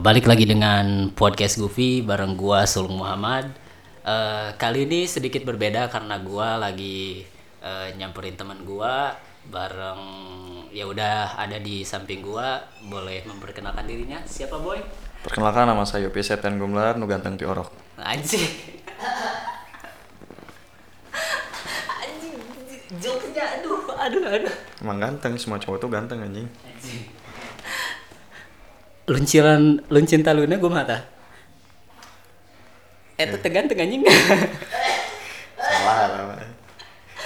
Balik lagi dengan podcast Goofy bareng gua Sulung Muhammad. Eh, kali ini sedikit berbeda karena gua lagi eh, nyamperin teman gua bareng ya udah ada di samping gua. Boleh memperkenalkan dirinya? Siapa boy? Perkenalkan nama saya Yopi Septian Gumlar, nu ganteng ti orok. Anjing. Anjing. Jokesnya aduh, aduh, aduh. Emang ganteng, semua cowok tuh ganteng anjing. Anjing. Lunciran luncin taluna gue mata. Eta tegan anjing. Salah, salah.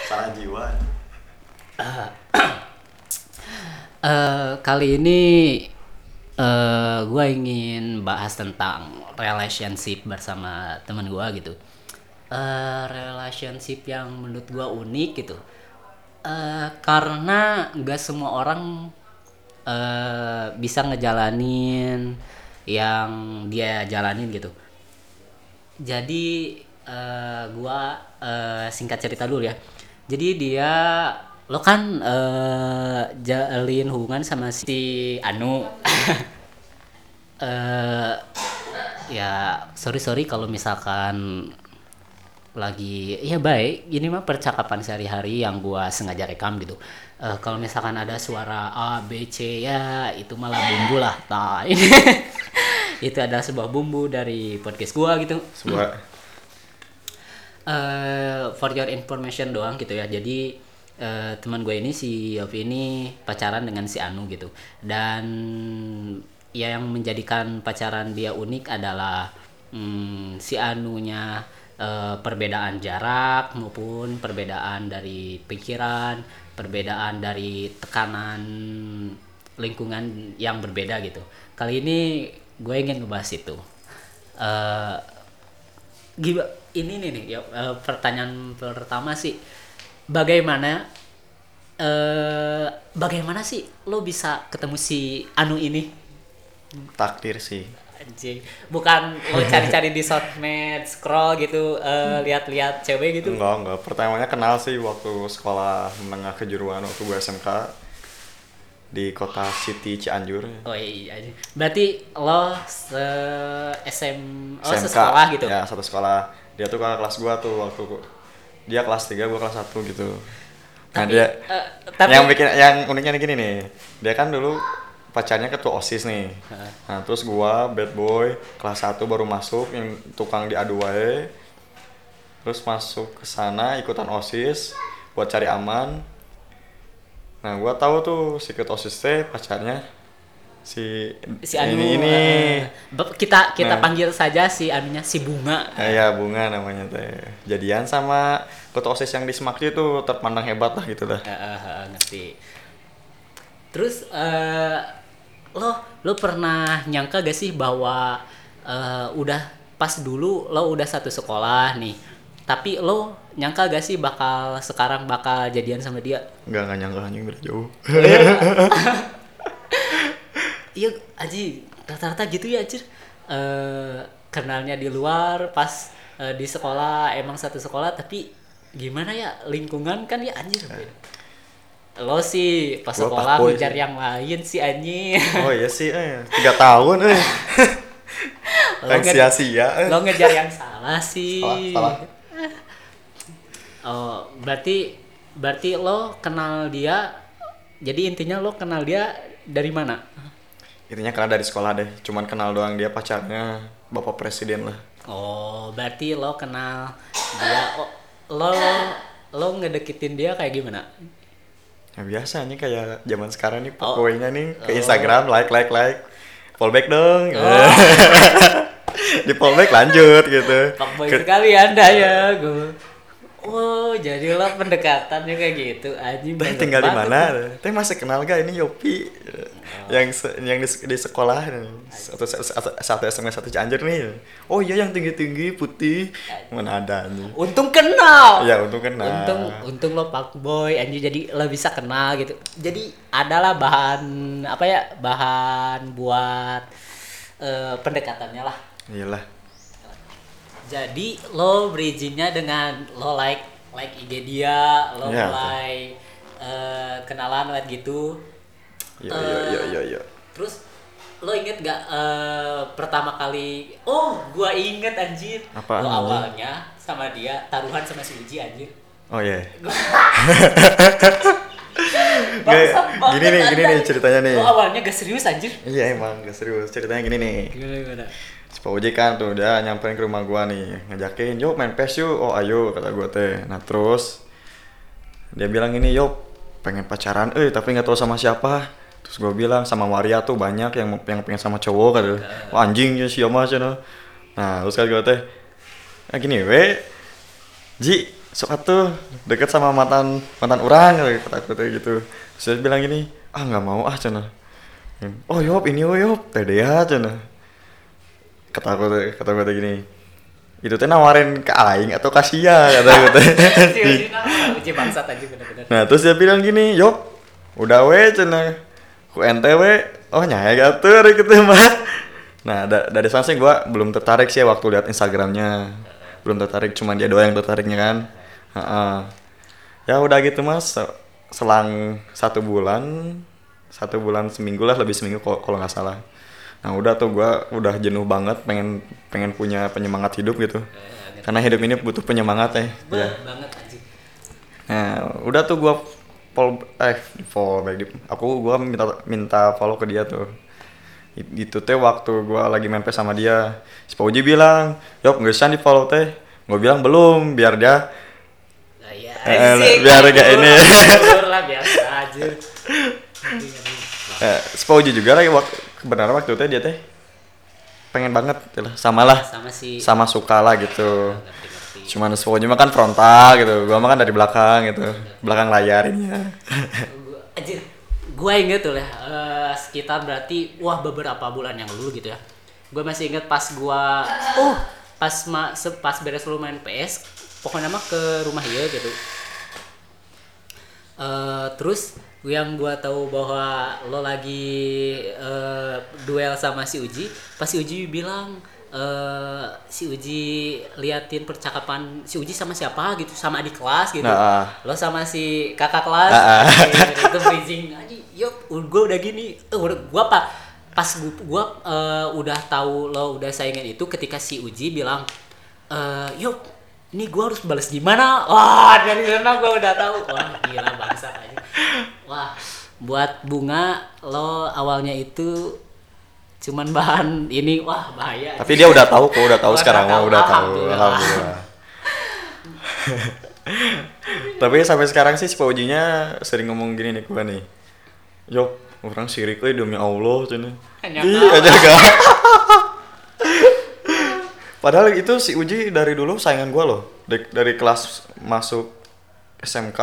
Salah jiwa. Eh, kali ini eh gue ingin bahas tentang relationship bersama teman gue gitu. Eh relationship yang menurut gue unik gitu. Eh karena nggak semua orang eh bisa ngejalanin yang dia jalanin gitu. Jadi eh gua eh, singkat cerita dulu ya. Jadi dia lo kan eh jalin hubungan sama si Anu. eh ya sorry sorry kalau misalkan lagi ya baik ini mah percakapan sehari-hari yang gua sengaja rekam gitu Eh, kalau misalkan ada suara A B C ya itu malah bumbu lah. Nah ini. Itu adalah sebuah bumbu dari podcast gua gitu. Sebuah eh for your information doang gitu ya. Jadi eh, teman gue ini si Yofi ini pacaran dengan si Anu gitu. Dan ya yang menjadikan pacaran dia unik adalah hmm, si Anunya eh, perbedaan jarak maupun perbedaan dari pikiran perbedaan dari tekanan lingkungan yang berbeda gitu. Kali ini gue ingin ngebahas itu. Giba, ini nih nih ya, eh, pertanyaan pertama sih bagaimana eh bagaimana sih lo bisa ketemu si Anu ini? Takdir sih. Anjing bukan lo cari-cari di sosmed scroll gitu eh, lihat-lihat cewek gitu Enggak, enggak. Pertamanya kenal sih waktu sekolah menengah kejuruan waktu gue SMK di kota City Cianjur. oh iya iya. berarti lo se SM oh SMK. sekolah gitu Ya, satu sekolah. Dia tuh kakak kelas gua tuh waktu dia kelas 3, gua kelas 1 gitu. Nah, Tapi, dia eh, tapi yang bikin yang uniknya nih gini nih. Dia kan dulu pacarnya ketua OSIS nih. Nah, terus gua bad boy kelas 1 baru masuk yang tukang diadu wae. Terus masuk ke sana ikutan OSIS buat cari aman. Nah, gua tahu tuh si ketua OSIS teh pacarnya si, si Anu ini ini. be- kita kita Nah. panggil saja si anunya si bunga Nah, ya bunga namanya teh. Jadian sama ketua OSIS yang di Semakti itu terpandang hebat lah gitu dah. Eh, eh, eh, ngerti terus eh lo lo pernah nyangka gak sih bahwa eh, udah pas dulu lo udah satu sekolah nih tapi lo nyangka gak sih bakal sekarang bakal jadian sama dia Enggak enggak nyangka anjing beda jauh. iya aji rata-rata gitu ya anjir eh kenalnya di luar pas eh, di sekolah emang satu sekolah tapi gimana ya lingkungan kan ya anjir beda. Lo sih pas Gua sekolah ngejar sih. yang lain sih anjing Oh iya sih, eh. tiga tahun eh. Lo Yang nge- sia-sia eh. lo ngejar yang salah sih Salah, salah. oh berarti berarti lo kenal dia jadi intinya lo kenal dia dari mana Intinya kenal dari sekolah deh, cuman kenal doang dia pacarnya bapak presiden lah. Oh, berarti lo kenal dia. Oh, lo lo ngedeketin dia kayak gimana? Ya biasa nih kayak zaman sekarang nih Oh. pokoknya nih Oh. ke Instagram like like like fallback dong. Oh. Di fallback lanjut gitu. Fuckboy sekali anda ya, gue. Oh, jadi lo pendekatannya kayak gitu, anjing. Teh banget tinggal di mana? Teh masih kenal gak ini Yopi? Yang se- yang di, di sekolah satu satu, satu SMA satu Cianjur nih. Oh iya yang tinggi-tinggi putih. Mana ada nih. Untung kenal. Ya untung kenal. Untung untung lo fuckboy anjing jadi lo bisa kenal gitu. Jadi adalah bahan apa ya? Bahan buat eh, pendekatannya lah. Iyalah. Jadi lo bridgingnya dengan lo like like IG dia, lo Iya, mulai eh, kenalan lewat gitu. Iya iya iya iya iya. Terus lo inget gak eh, pertama kali oh gua inget anjir. Apaan, lo awalnya sama dia taruhan sama si Uji anjir. Oh iya. Bangsat gini nih gini nih ceritanya nih. Lo awalnya gak serius anjir. Iya emang gak serius. Ceritanya gini nih. Gimana gimana si Pak Uji kan tuh. Dia nyamperin ke rumah gua nih. Ngajakin yuk main PES yuk. Oh ayo kata gua teh. Nah terus dia bilang ini yuk pengen pacaran. Eh tapi nggak tahu sama siapa. Terus gua bilang sama Waria tuh banyak yang yang pengen sama cowok kata Wah, anjing ya siapa sih nah nah terus kan gua teh nah gini we Ji sok tuh deket sama mantan mantan orang kata aku teh gitu. Terus dia bilang gini ah nggak mau ah cina oh yop ini oh yop pede ya cina kata aku teh kata gue teh gini. Itu teh nawarin ke aing atau ke sia kata teh. Nama Uji bangsat anjir bener-bener. Nah terus dia bilang gini yop udah we cina ku ente we. Oh nyaya gatur gitu mbak nah da dari sana sih gue belum tertarik sih waktu lihat instagramnya. Belum tertarik cuma dia doang yang tertariknya kan. Ha-ha. ya udah gitu mas. Se- selang satu bulan satu bulan seminggu lah lebih seminggu kalau nggak salah nah udah tuh gua udah jenuh banget pengen pengen punya penyemangat hidup gitu. Karena hidup ini butuh penyemangat ya. Ya. banget anjir nah udah tuh gua follow eh follow back aku gua minta minta follow ke dia tuh. Itu teh waktu gua lagi main PS sama dia. Si Pauji bilang yop nggak usah di follow teh. Gua bilang belum biar dia Nah, ya, Eh, biar gak ngawur, ini. lah biasa aja eh, si Pauji juga lagi waktu kebenaran waktu itu dia teh pengen banget gitu lah. Sama lah. Sama si sama suka lah gitu. Ngerti-ngerti cuman si Pauji mah kan frontal gitu. Gua mah kan dari belakang gitu. Belakang layar ini ya Gua- anjir inget tuh lah eh, sekitar berarti wah beberapa bulan yang lalu gitu ya. Gue masih inget pas gua oh pas ma se- pas beres lu main PS pokoknya mah ke rumah dia gitu. Eh, terus yang gua tahu bahwa lo lagi eh, duel sama si Uji pas si Uji bilang eh, si Uji liatin percakapan si Uji sama siapa gitu sama adik kelas gitu. Nah, ah. lo sama si kakak kelas. Ah, ah. itu bridging aja yuk gue udah gini. Eh, udah gua apa? Pas gua, gua eh, udah tahu lo udah saingan itu ketika si Uji bilang eh yuk ini gua harus balas gimana? Wah dari sana gua udah tahu. Wah gila bangsa aja wah buat bunga lo awalnya itu cuman bahan ini. Wah bahaya. Tapi dia udah tahu kok udah tahu sekarang mah udah tahu. Alhamdulillah. tapi sampai sekarang sih si Paujinya sering ngomong gini nih gua nih. Yo orang sirik demi Allah cina kau. aja gak padahal itu si Uji dari dulu saingan gua loh. Dari, dari kelas masuk SMK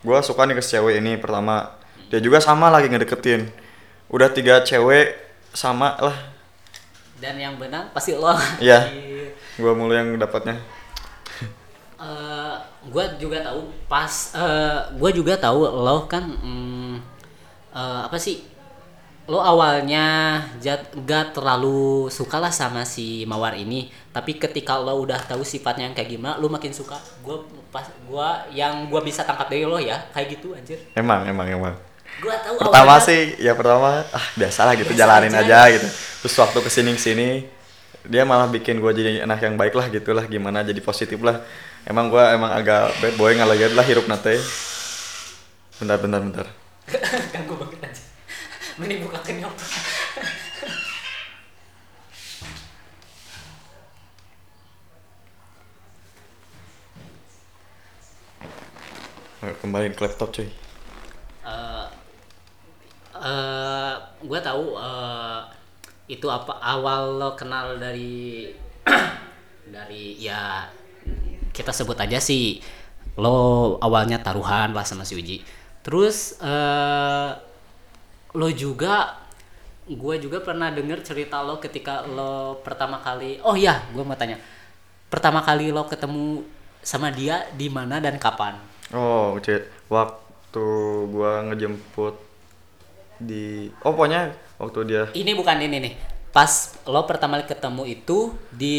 gua suka nih ke cewek ini pertama. Dia juga sama lagi ngedeketin. Udah tiga cewek sama lah. Dan yang benar pasti lo. Iya. gua mulu yang dapatnya. Eh, gue juga tahu pas eh gue juga tahu lo kan mm, eh, apa sih lo awalnya jat, gak terlalu suka lah sama si mawar ini tapi ketika lo udah tahu sifatnya yang kayak gimana lo makin suka. Gue pas gua yang gue bisa tangkap dari lo ya kayak gitu anjir. Emang emang emang. Gue tahu pertama awalnya- sih ya pertama ah biasalah gitu Biasa jalanin aja. aja gitu. Terus waktu ke sini sini dia malah bikin gue jadi anak yang baik lah gitulah gimana jadi positif lah. Emang gue emang agak bad boy ngalaget lah hirup nate. Bentar bentar bentar. Ganggu banget aja mending buka kenyop Ayo, kembali ke laptop cuy. Eh eh gue tahu eh, itu apa awal lo kenal dari dari ya kita sebut aja sih lo awalnya taruhan lah sama si Uji. Terus eh lo juga gue juga pernah denger cerita lo ketika lo pertama kali oh ya gue mau tanya. Pertama kali lo ketemu sama dia di mana dan kapan? Oh cek waktu gue ngejemput di oh pokoknya waktu dia ini bukan ini nih. Pas lo pertama kali ketemu itu di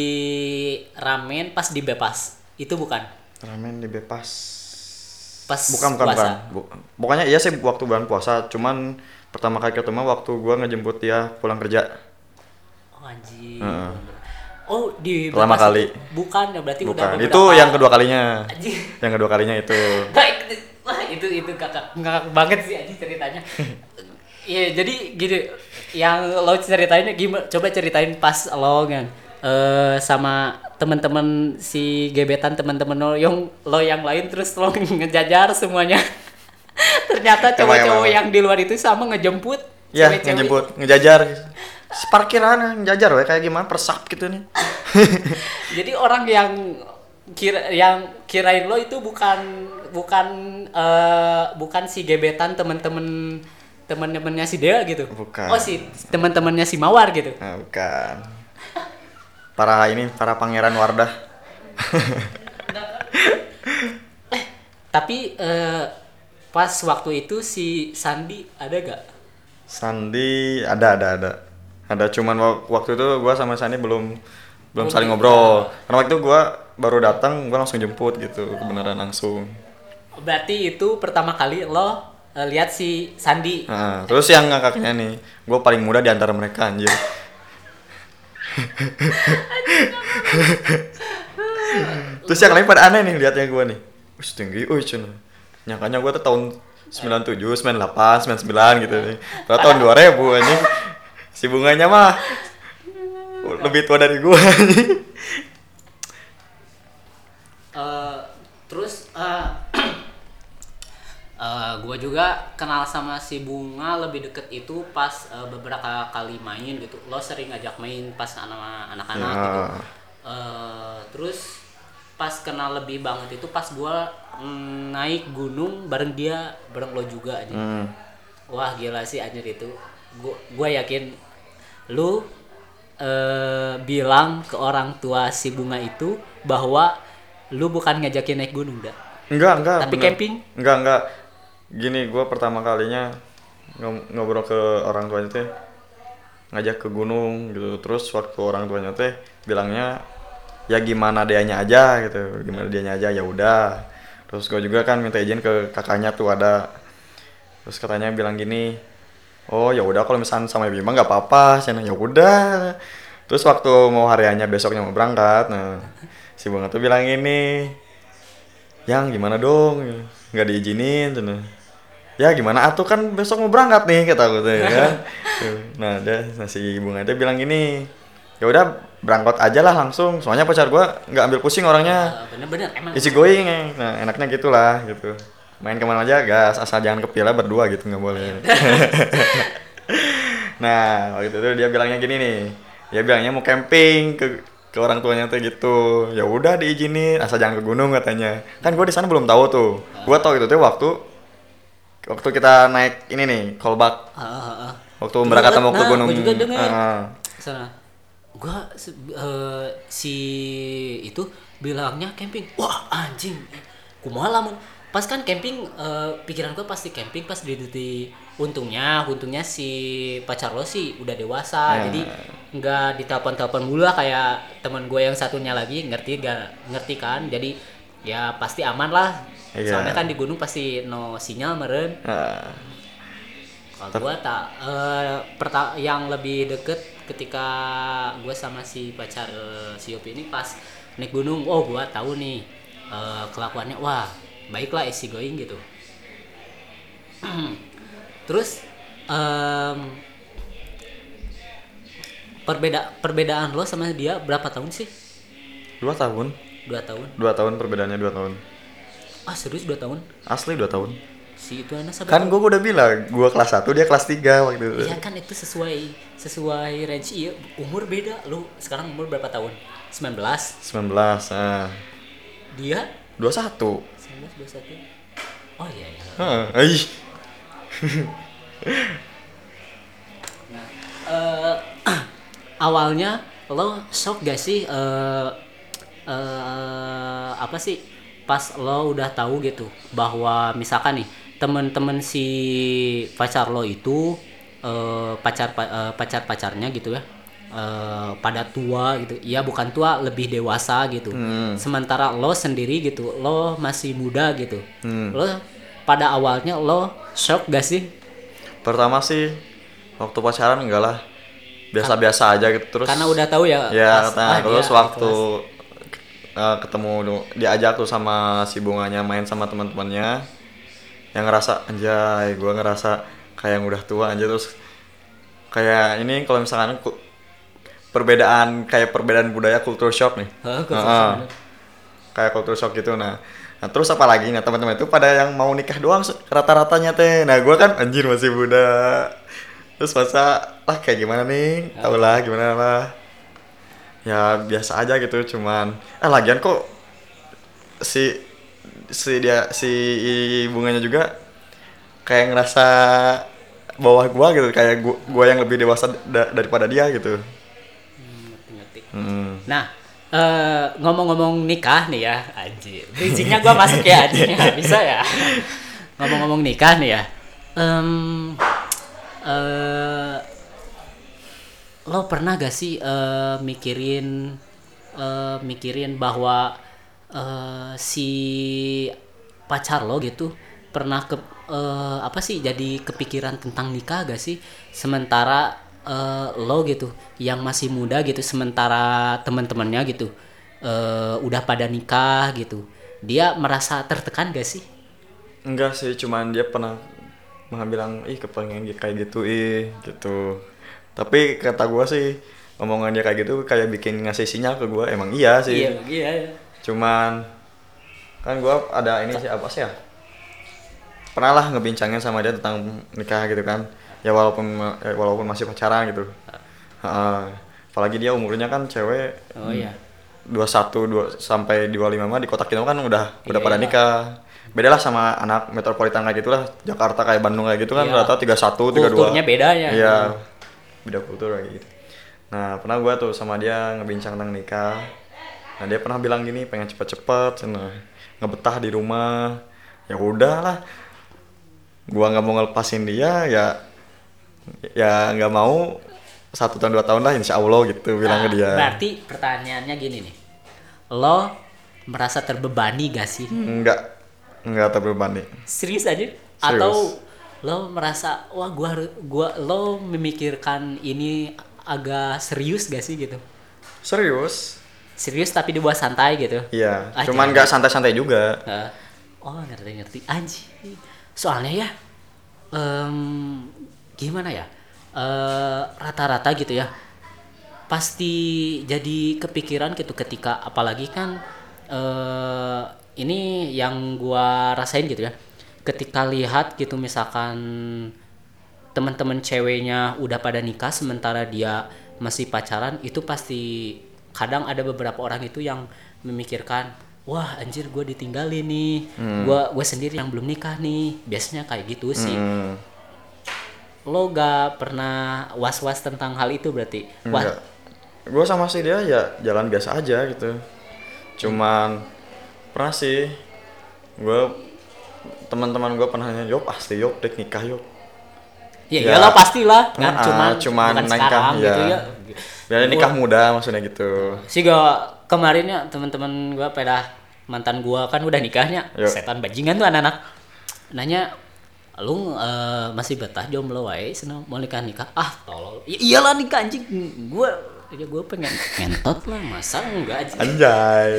ramen pas di bebas itu bukan? Ramen di bebas pas bukan bukan puasa. bukan. Bu- pokoknya iya sih waktu bulan puasa cuman pertama kali ketemu waktu gua ngejemput dia pulang kerja Oh anjing. Heeh. Oh di Pertama kali. Bukan ya berarti udah bukan beberapa. itu yang kedua kalinya Anjing. yang kedua kalinya itu Baik. Wah itu itu kakak ngakak banget sih anjing ceritanya. Iya jadi gini yang lo ceritain gimana? Coba ceritain pas lo kan eh sama teman-teman si gebetan teman-teman lo yang lo yang lain terus lo ngejajar semuanya. Ternyata cowok-cowok yang di luar itu sama ngejemput ya ngejemput ngejajar. Parkiran ngejajar we kayak gimana? Persap gitu nih. Jadi orang yang kira yang kirain lo itu bukan bukan eh, bukan si gebetan temen-temen temen-temennya si Dea gitu. Bukan. Oh si teman-temannya si Mawar gitu. nah, bukan. Para ini para pangeran Wardah. Tapi eh, pas waktu itu si Sandi ada gak? Sandi ada ada ada. Ada cuman wa- waktu itu gua sama Sandi belum belum saling ngobrol. karena waktu itu gua baru datang gua langsung jemput gitu kebenaran langsung. Berarti itu pertama kali lo eh, lihat si Sandi. Nah, terus yang ngakaknya nih gua paling muda di antara mereka anjir. Terus yang lain pada aneh nih liatnya gua nih. Wih tinggi, wih cina Nyangkanya gua tuh tahun 97, 98, 99 gitu nih Padahal tahun 2000 anjing Si bunganya mah lebih tua dari anjing Eh, terus eh eh, gua juga kenal sama si Bunga lebih deket itu pas eh, beberapa kali main gitu. Lo sering ngajak main pas anak anak-anak Ya. gitu. Eh, terus pas kenal lebih banget itu pas gua mm, naik gunung bareng dia, bareng lo juga aja. Hmm. Wah gila sih anjir itu. Gua gua yakin lu eh bilang ke orang tua si bunga itu bahwa lu bukan ngajakin naik gunung dah. Enggak, enggak. Tapi bener. camping? Enggak, enggak. Gini, gua pertama kalinya ngob- ngobrol ke orang tuanya teh ngajak ke gunung gitu. Terus waktu orang tuanya teh bilangnya ya gimana dianya aja gitu. Gimana dianya aja ya udah. Terus gue juga kan minta izin ke kakaknya tuh ada. Terus katanya bilang gini, "Oh, ya udah kalau misalnya sama Bima nggak apa-apa." Saya ya udah. Terus waktu mau hariannya besoknya mau berangkat, nah si Bunga tuh bilang ini, yang gimana dong nggak diizinin cina ya gimana atuh kan besok mau berangkat nih kata aku tuh ya kan Tuh, nah dia nah, si bunga itu bilang gini ya udah berangkat aja lah langsung. Soalnya pacar gua nggak ambil pusing orangnya. Eh, bener-bener emang. isi going eh. nah enaknya gitulah gitu. Main ke mana aja gas asal jangan kepila berdua gitu nggak boleh. Nah waktu itu dia bilangnya gini nih. Dia bilangnya mau camping ke ke orang tuanya tuh gitu. Ya udah diizinin asal jangan ke gunung katanya. Kan gue di sana belum tahu tuh. Gue tahu itu tuh waktu waktu kita naik ini nih kolbak Ah, ah, ah. waktu berangkat mau ke Nah, gunung. gua juga denger. Ah, Sana. Gua eh, si itu bilangnya camping. Wah, anjing. Kumaha lamun pas kan camping eh, pikiran gua pasti camping pas di, di untungnya untungnya si pacar lo sih udah dewasa Ya. jadi nggak ditelepon-telepon mulu lah kayak teman gue yang satunya lagi ngerti gak ngerti kan jadi ya pasti aman lah Iya. soalnya kan di gunung pasti no sinyal meren ah. Kalau gua tak eh, perta- yang lebih deket ketika gue sama si pacar eh, si Yopi ini pas naik gunung, oh gua tahu nih eh, kelakuannya, wah baiklah easy going gitu. Terus em, perbeda perbedaan lo sama dia berapa tahun sih? dua tahun Dua tahun. dua tahun perbedaannya dua tahun Ah serius dua tahun? asli dua tahun Si itu anak kan gue udah bilang gue kelas 1 dia kelas 3 waktu itu. Iya kan itu sesuai sesuai range. Iya umur beda. Lu sekarang umur berapa tahun? 19 19 ah. Dia? 21 19 21 oh iya iya. Hah, ih. nah eh, awalnya lo shock gak sih eh eh, apa sih pas lo udah tahu gitu bahwa misalkan nih temen-temen si pacar lo itu eh, pacar pacar pacarnya gitu ya eh, pada tua gitu ya bukan tua lebih dewasa gitu Hmm. sementara lo sendiri gitu lo masih muda gitu Hmm. lo pada awalnya lo shock gak sih pertama sih waktu pacaran enggak lah biasa-biasa aja gitu terus karena udah tahu ya ya pas- nah, ah, terus dia waktu ikhlas. uh, ketemu diajak tuh sama si bunganya main sama teman-temannya yang ngerasa anjay gua ngerasa kayak yang udah tua aja terus kayak ini kalau misalkan ku- perbedaan kayak perbedaan budaya culture shock nih culture shock, bener. kayak culture shock gitu nah Nah terus apa lagi nah teman-teman itu pada yang mau nikah doang rata-ratanya teh. Nah gua kan anjir masih muda. Terus masa lah kayak gimana nih? Tau lah gimana lah. Ya biasa aja gitu cuman eh lagian kok si si dia si bunganya juga kayak ngerasa bawah gua gitu kayak gua, gua yang lebih dewasa da- daripada dia gitu. Ngerti-ngerti. Hmm. Nah, eh, ngomong-ngomong nikah nih ya, anjir. Bridgingnya gua masuk ya, anjir. Bisa ya. Ngomong-ngomong nikah nih ya. Em, eh, lo pernah gak sih eh, mikirin eh, mikirin bahwa eh, si pacar lo gitu pernah ke eh, apa sih jadi kepikiran tentang nikah gak sih sementara eh, lo gitu yang masih muda gitu sementara teman-temannya gitu eh, udah pada nikah gitu dia merasa tertekan gak sih Enggak sih, cuman dia pernah bilang, ih kepengen kayak gitu, ih gitu. Tapi kata gua sih, omongan dia kayak gitu kayak bikin ngasih sinyal ke gua, emang iya sih. iya iya Cuman kan gua ada ini sih apa sih ya? Pernah lah ngebincangin sama dia tentang nikah gitu kan. Ya walaupun eh, walaupun masih pacaran gitu. Heeh. apalagi dia umurnya kan cewek oh iya 21 2 sampai 25 mah di kota kita kan udah udah Iya, pada iya. nikah. Beda lah sama anak metropolitan kayak gitulah. Jakarta kayak Bandung kayak gitu kan Iya. rata 31 32. Kulturnya beda ya. Iya. Beda kultur kayak gitu. Nah, pernah gua tuh sama dia ngebincang tentang nikah. Nah, dia pernah bilang gini, pengen cepet-cepet, nah, ngebetah di rumah. Ya udahlah. Gua nggak mau ngelepasin dia, ya ya nggak mau satu tahun dua tahun lah insya Allah gitu bilang Nah, ke dia. Berarti pertanyaannya gini nih. Lo merasa terbebani gak sih? Enggak, enggak terbebani. Serius aja? Atau lo merasa wah gua gua lo memikirkan ini agak serius gak sih gitu? Serius? Serius tapi dibuat santai gitu. Iya, Ah, cuman nggak santai-santai juga. Heeh. oh ngerti ngerti anjing soalnya ya em, gimana ya Eh, rata-rata gitu ya pasti jadi kepikiran gitu ketika apalagi kan eh ini yang gua rasain gitu ya ketika lihat gitu misalkan teman-teman ceweknya udah pada nikah sementara dia masih pacaran itu pasti kadang ada beberapa orang itu yang memikirkan wah anjir gue ditinggalin nih gua gue sendiri yang belum nikah nih biasanya kayak gitu sih Hmm, lo gak pernah was-was tentang hal itu berarti wah. Gue sama si dia ya jalan biasa aja gitu. Cuman pernah sih gue teman-teman gue pernah nanya, "Yop, pasti yop dek nikah yop." ya, ya. iyalah pastilah kan Ah, cuman cuman nikah, sekarang gitu ya. Ya nikah muda maksudnya gitu. sih gak kemarin ya teman-teman gua pada mantan gua kan udah nikahnya. Yo. setan bajingan tuh anak-anak. Nanya lu eh, masih betah jomblo wae seneng mau nikah nikah? Ah tolol. Ya, iyalah nikah anjing. Gua ya gua pengen ngentot lah masa enggak anjing? Anjay.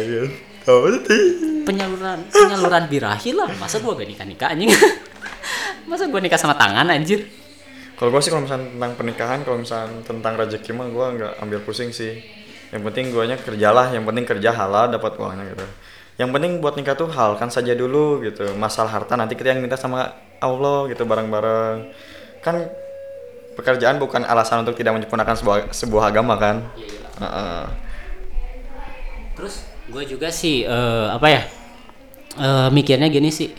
Penyaluran penyaluran birahi lah. Masa gua gak nikah nikah anjing? Masa gua nikah sama tangan anjir Kalau gue sih kalau misalnya tentang pernikahan, kalau misalnya tentang rezeki mah gue nggak ambil pusing sih. Yang penting guanya kerjalah, yang penting kerja halal dapat uangnya gitu. Yang penting buat nikah tuh halkan saja dulu gitu. Masalah harta nanti kita yang minta sama Allah gitu bareng-bareng. Kan pekerjaan bukan alasan untuk tidak menyempurnakan sebuah sebuah agama kan. Heeh. Terus gue juga sih eh, apa ya eh, mikirnya gini sih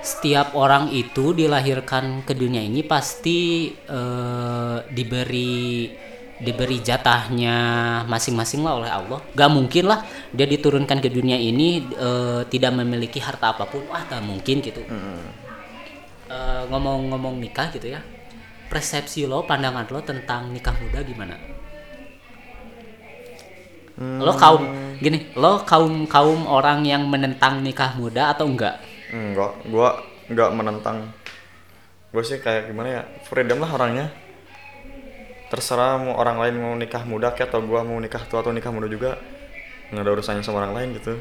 setiap orang itu dilahirkan ke dunia ini pasti eh, diberi diberi jatahnya masing-masing lah oleh Allah. Gak mungkin lah dia diturunkan ke dunia ini eh, tidak memiliki harta apa pun. Wah, gak mungkin gitu. Eh, ngomong-ngomong nikah gitu ya. Persepsi lo, pandangan lo tentang nikah muda gimana? Lo kaum gini, lo kaum kaum orang yang menentang nikah muda atau enggak? Enggak, gua enggak menentang. gue sih kayak gimana ya freedom lah orangnya. Terserah mau orang lain mau nikah muda kayak atau gue mau nikah tua atau nikah muda juga nggak ada urusannya sama orang lain gitu.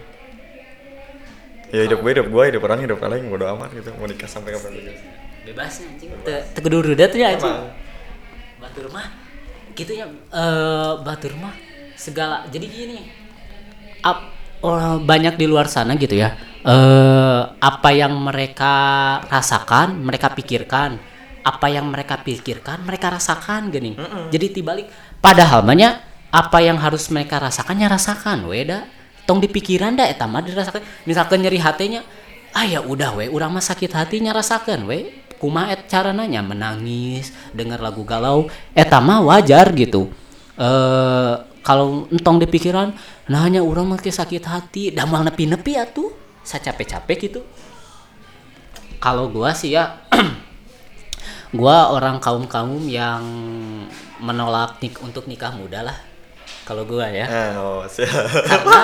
Ya hidup gue hidup gue hidup orang hidup orang lain bodo amat gitu mau nikah sampai kapan juga. Bebasnya anjing. Tegedur udah tuh ya anjing. Emang. batur mah gitu ya eh batur mah segala jadi gini ap, orang banyak di luar sana gitu ya. Eh apa yang mereka rasakan mereka pikirkan. Apa yang mereka pikirkan mereka rasakan gini. Jadi tibalik padahal banyak apa yang harus mereka rasakannya rasakan weda tong di pikiran dah eta mah dirasakan. Misalkan nyeri hatinya ah ya udah we urang mah sakit hatinya rasakan we. Kumaha et cara nanya menangis dengar lagu galau. Eta mah wajar gitu. Eh kalau entong di pikiran nah hanya urang mah teh sakit hati damal nepi-nepi atuh sacapek-capek gitu. Kalau gua sih ya gua orang kaum kaum yang menolak nik untuk nikah muda lah kalau gua ya. Eh oh karena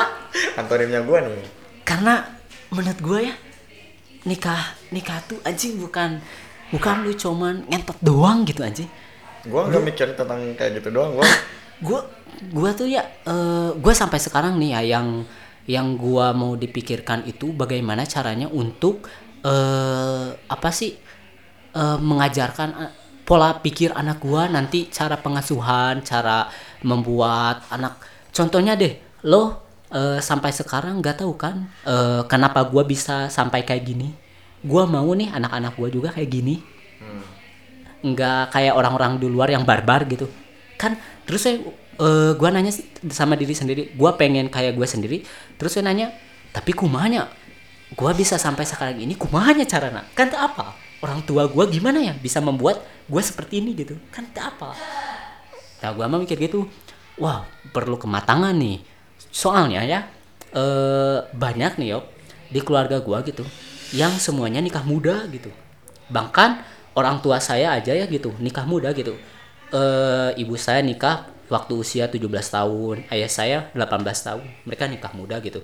antonimnya gue nih. karena menurut gue ya nikah nikah tuh anjing bukan bukan lu cuman ngentot doang gitu anjing. Gue nggak mikir tentang kayak gitu doang gue gue gue tuh ya gue sampai sekarang nih ya yang yang gue mau dipikirkan itu bagaimana caranya untuk eh apa sih eh, mengajarkan eh, pola pikir anak gue nanti cara pengasuhan cara membuat anak. Contohnya deh lo eh, sampai sekarang nggak tahu kan eh, kenapa gue bisa sampai kayak gini? Gue mau nih anak-anak gue juga kayak gini. Nggak kayak orang-orang di luar yang barbar gitu. Kan terus saya eh, gua nanya sama diri sendiri. Gua pengen kayak gue sendiri. Terus saya nanya tapi kumanya? Gua bisa sampai sekarang ini kumanya caranya? Kan tak apa orang tua gua gimana ya bisa membuat gua seperti ini gitu? Kan tak apa nah gua mah mikir gitu. Wah perlu kematangan nih. Soalnya ya eh banyak nih yo di keluarga gua gitu yang semuanya nikah muda gitu. Bahkan orang tua saya aja ya gitu nikah muda gitu. Eh ibu saya nikah waktu usia 17 tahun ayah saya 18 tahun. Mereka nikah muda gitu.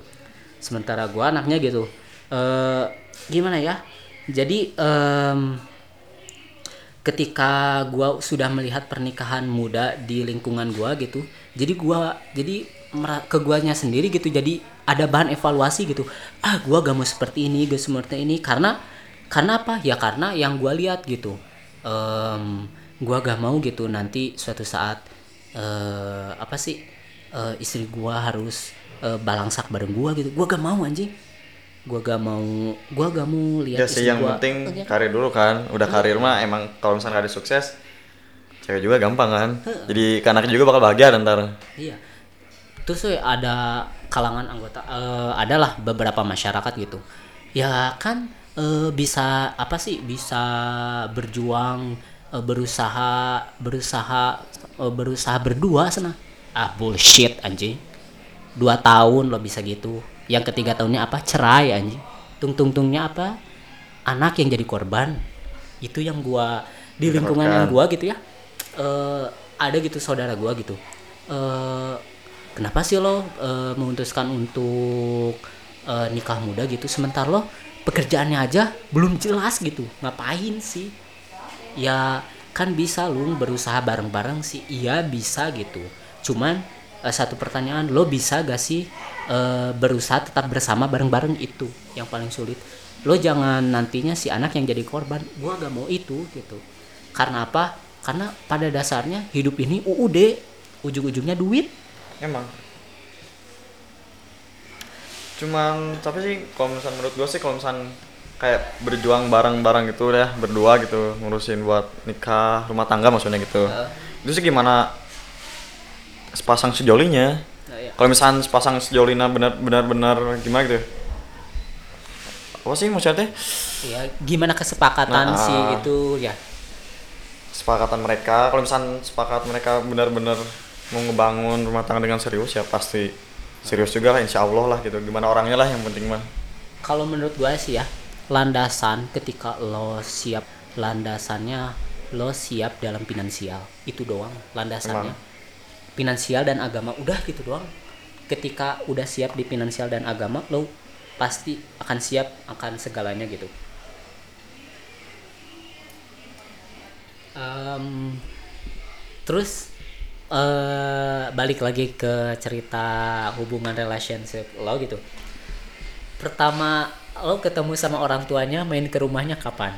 Sementara gua anaknya gitu. Eh gimana ya? Jadi em, ketika gua sudah melihat pernikahan muda di lingkungan gua gitu jadi gua jadi ke guanya sendiri gitu jadi ada bahan evaluasi gitu. Ah gua gak mau seperti ini gak seperti ini. Karena karena apa? Ya karena yang gua lihat gitu. Em, gua gak mau gitu nanti suatu saat eh apa sih eh, istri gua harus eh, balangsak bareng gua gitu gua gak mau anjing gua gak mau gua gak mau lihat ya sih istri yang gua- penting Oke. karir dulu kan udah karir mah emang kalau misalnya ada sukses cewek juga gampang kan jadi ke anaknya juga bakal bahagia ntar Iya. Terus we, ada kalangan anggota eh, adalah beberapa masyarakat gitu. Ya kan eh, bisa apa sih? Bisa berjuang, eh, berusaha, berusaha, eh, berusaha berdua sana. Ah bullshit anjing. Dua tahun lo bisa gitu. Yang ketiga tahunnya apa? Cerai anjing. Tung-tung-tungnya apa? Anak yang jadi korban. Itu yang gua di lingkungan yang gua gitu ya. eh ada gitu saudara gua gitu. eh kenapa sih lo eh, memutuskan untuk eh, nikah muda gitu sementara lo pekerjaannya aja belum jelas gitu ngapain sih ya kan bisa lu berusaha bareng-bareng sih. Iya bisa gitu. Cuman eh, satu pertanyaan lo bisa gak sih eh, berusaha tetap bersama bareng-bareng itu yang paling sulit? Lo jangan nantinya si anak yang jadi korban. Gua gak mau itu gitu. Karena apa? Karena pada dasarnya hidup ini UUD ujung-ujungnya duit. Emang. Cuman tapi sih kalau misalnya menurut gue sih kalau misalnya kayak berjuang bareng-bareng gitu ya berdua gitu ngurusin buat nikah rumah tangga maksudnya gitu. Itu sih gimana sepasang sejolinya? Nah, iya. kalau misalnya sepasang sejolina benar-benar benar gimana gitu? Apa sih maksudnya teh? Ya gimana kesepakatan Nah, sih ah. itu ya. Sepakatan mereka kalau misalnya sepakat mereka benar-benar mau ngebangun rumah tangga dengan serius ya pasti serius juga lah insya Allah lah gitu. Gimana orangnya lah yang penting mah. Kalau menurut gua sih ya landasan ketika lo siap landasannya lo siap dalam finansial. Itu doang landasannya. Finansial dan agama udah gitu doang. Ketika udah siap di finansial dan agama lo pasti akan siap akan segalanya gitu. Em, terus eh balik lagi ke cerita hubungan relationship lo gitu. Pertama lo ketemu sama orang tuanya main ke rumahnya kapan?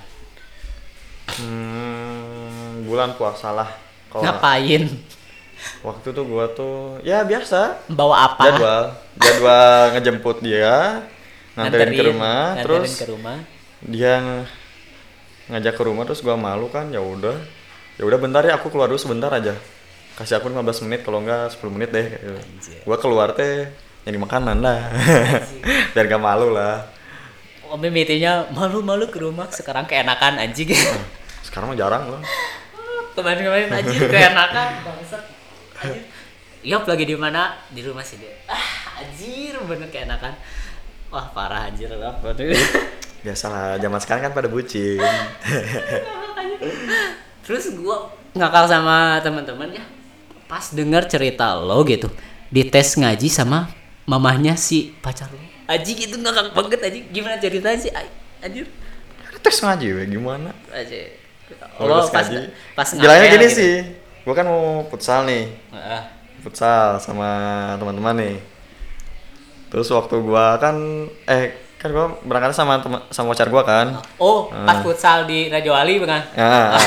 Hmm, bulan puasa lah. Kalau ngapain? Waktu tuh gua tuh ya biasa. Bawa apa? Jadwal. Jadwal ngejemput dia nganterin ke rumah nganterin terus ke rumah. dia ng- ngajak ke rumah terus gua malu kan ya udah. Ya udah bentar ya aku keluar dulu sebentar aja. Kasih aku 15 menit kalau enggak 10 menit deh. Anjir. gua keluar teh nyari makanan lah. Biar gak malu lah oh mimitinya malu-malu ke rumah? Sekarang keenakan anjing. Sekarang mah jarang loh kemarin-kemarin anjir keenakan bangsat. Yop lagi di mana? Di rumah sih dia ah anjir bener keenakan. Wah parah anjir lah biasalah zaman sekarang kan pada bucin. Terus gua ngakal sama teman-teman ya. Pas denger cerita lo gitu dites ngaji sama mamahnya si pacar lo Aji itu ngakak banget Aji gimana ceritanya sih anjir tes ngaji we, gimana Aji Oh, lo tes pas ngaji. pas bilangnya gini gitu. sih gua kan mau futsal nih Ah, futsal sama teman-teman nih. Terus waktu gua kan eh kan gua berangkat sama teman sama pacar gua kan. oh pas futsal di Raja Wali bukan Ya.